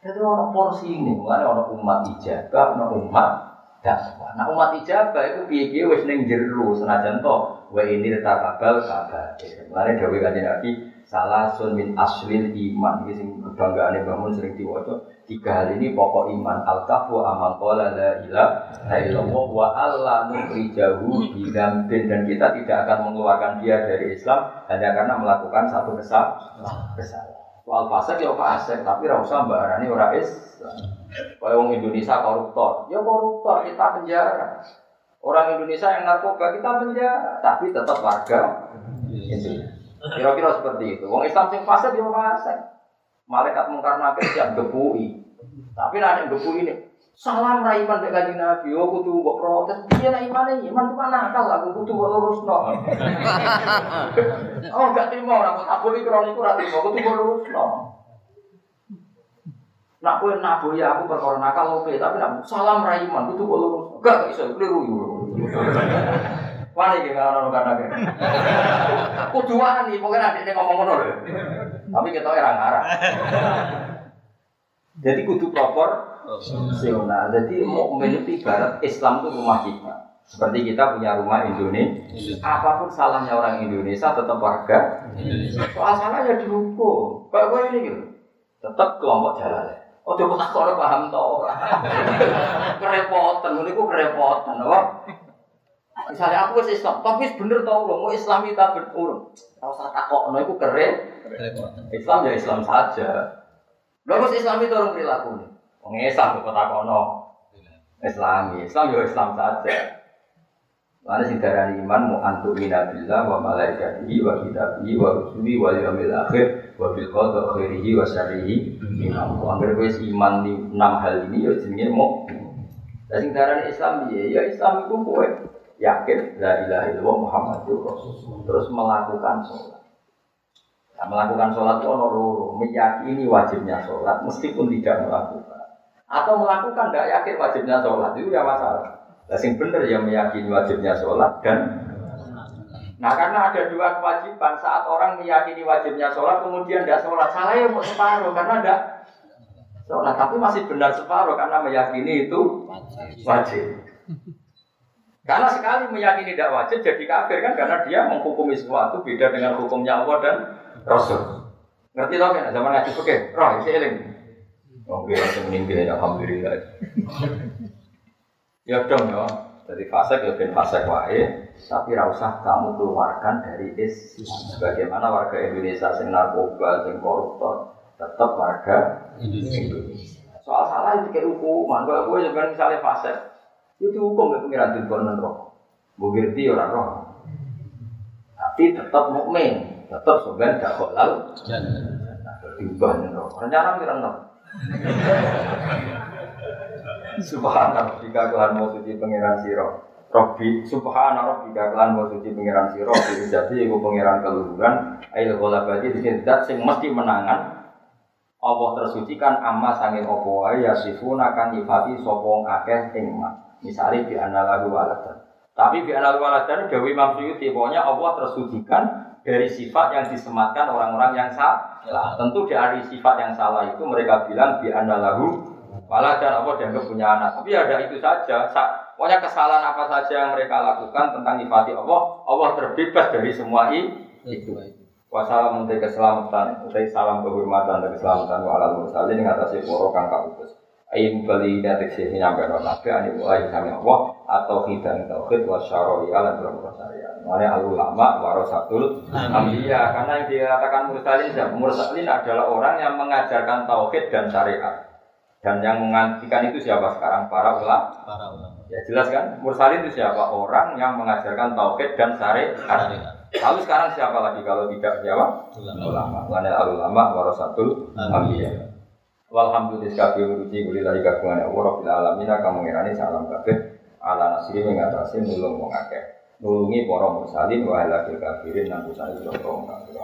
Jadi orang porsi ini, mulai orang umat ijabah, orang umat dakwah. Nah umat ijabah itu piye-piye wis ning jero senajan to wa ini tetap kabal kabar. Mulane dawuh kanjeng Nabi salah sun min aslil iman ini sing kebanggaan bangun sering diwaca tiga hal ini pokok iman al kafu amal qala la ilaha illallah wa alla nukhrijahu bidambin dan kita tidak akan mengeluarkan dia dari Islam hanya karena melakukan satu kesalahan soal fasik ya fasik tapi ra usah mbarani ora Islam Kayak orang Indonesia koruptor, ya koruptor kita penjara. Orang Indonesia yang narkoba kita penjara, tapi tetap warga. Kira-kira seperti itu. Wong Islam sing fasik ya fasik. Malaikat mungkar nakir siap gebui. Tapi nak ada gebu ini. Salam ra iman mek kanjeng Nabi, oh kudu mbok protes. Piye imane? Iman cuma nakal aku kudu mbok lurusno. oh gak terima ora kok aku iki krono iku ra terima, kudu mbok lurusno. Nak kowe naboya aku perkara nakal oke, tapi nak salam ra iman kudu mbok lurusno. Gak iso keliru yo. Wani iki gak ono kata kene. Kudu wani, pokoke nek nek ngomong ngono lho. Tapi kita ora ngarah. Jadi kudu proporsional. Jadi mukmin itu ibarat Islam itu rumah kita. Seperti kita punya rumah Indonesia. Apa pun salahnya orang Indonesia tetap warga. Soal salahnya dihukum. Kayak gue ini gitu. Tetap kelompok jalan. Oh, coba tak kalau paham toh. kerepotan, ini kok kerepotan, apa? Misalnya aku wis Islam, tapi bener tau loh, mau Islami tak berurun. Tahu saya takok, no, itu kere. Islam ya Islam saja. Lalu Islam itu orang perilaku nih. Wong Islam kok tak kono. Islami, Islam ya Islam saja. Mana sing darani iman mu antu minabillah wa malaikatihi wa kitabihi wa rusulihi wa yaumil akhir wa bil qada khairihi wa syarrihi min. Angger kowe iman di enam hal ini ya jenenge mu. Lah sing darani Islam ya ya Islam itu kowe yakin la ilaha illallah Muhammadur Rasulullah terus melakukan sholat. Nah, melakukan sholat itu loro, meyakini wajibnya sholat meskipun tidak melakukan. Atau melakukan tidak yakin wajibnya sholat itu ya masalah. Nah, bener yang meyakini wajibnya sholat dan Nah karena ada dua kewajiban saat orang meyakini wajibnya sholat kemudian tidak sholat salah ya mau separuh karena tidak sholat tapi masih benar separuh karena meyakini itu wajib. Karena sekali meyakini tidak wajib jadi kafir kan karena dia menghukumi sesuatu beda dengan hukumnya Allah dan Rasul. Ngerti tau kan zaman ngaji oke, roh isi eling. Oke, langsung meninggal ya alhamdulillah. ya dong ya. Jadi fasek ya ben fasek wae, tapi ra usah kamu keluarkan dari Islam. Bagaimana warga Indonesia sing narkoba, sing koruptor, tetap warga Indonesia. Soal salah itu kayak hukuman. Kalau gue sebenarnya misalnya fasek, itu hukum ya pengiran di konon roh. Bugirti orang roh. Tapi tetap mukmin, tetap sebenarnya gak halal. Diubah nih. Rencana mirang roh. Subhanallah jika Tuhan mau suci pangeran siro. Robbi subhanallah jika Tuhan mau suci pangeran siro. Jadi ibu pangeran keluhuran. Ail golabati di sini dat sing mesti menangan. Allah tersucikan amma sangin opo wae ya sifuna kan nyifati sopong akeh ing Misalnya di lagu waladan. Tapi di lagu waladan Dewi Imam Suyuti pokoknya Allah tersucikan dari sifat yang disematkan orang-orang yang salah. Tentu dari sifat yang salah itu mereka bilang di lagu waladan Allah dianggap punya anak. Tapi ada itu saja. Pokoknya kesalahan apa saja yang mereka lakukan tentang nyifati Allah, Allah terbebas dari semua itu. Wassalamu keselamatan, utai salam kehormatan dan keselamatan wa alal mursalin ngatasi poro kang kautus. Ayin bali datik sih nyampe no nabi ani mulai kami Allah atau hidang tauhid wa syaroi alam berapa syariat. Mana al ulama warasatul ambiya karena yang dikatakan mursalin mursalin adalah orang yang mengajarkan tauhid dan syariat. Dan yang mengantikan itu siapa sekarang? Para ulama. Para ulama. Ya jelas kan? Mursalin itu siapa? Orang yang mengajarkan tauhid dan syariat. Lalu sekarang siapa lagi kalau tidak siapa? Ulama. Ulama. ulama warasatul ambiya. Walhamdulillah kabeh urusi kulilahi kagungan Allah Rabbil alamin kamu ngirani salam kabeh ala nasri mengatasi nulung wong akeh. Nulungi para mursalin wa ala kafirin nang kusane sira kafir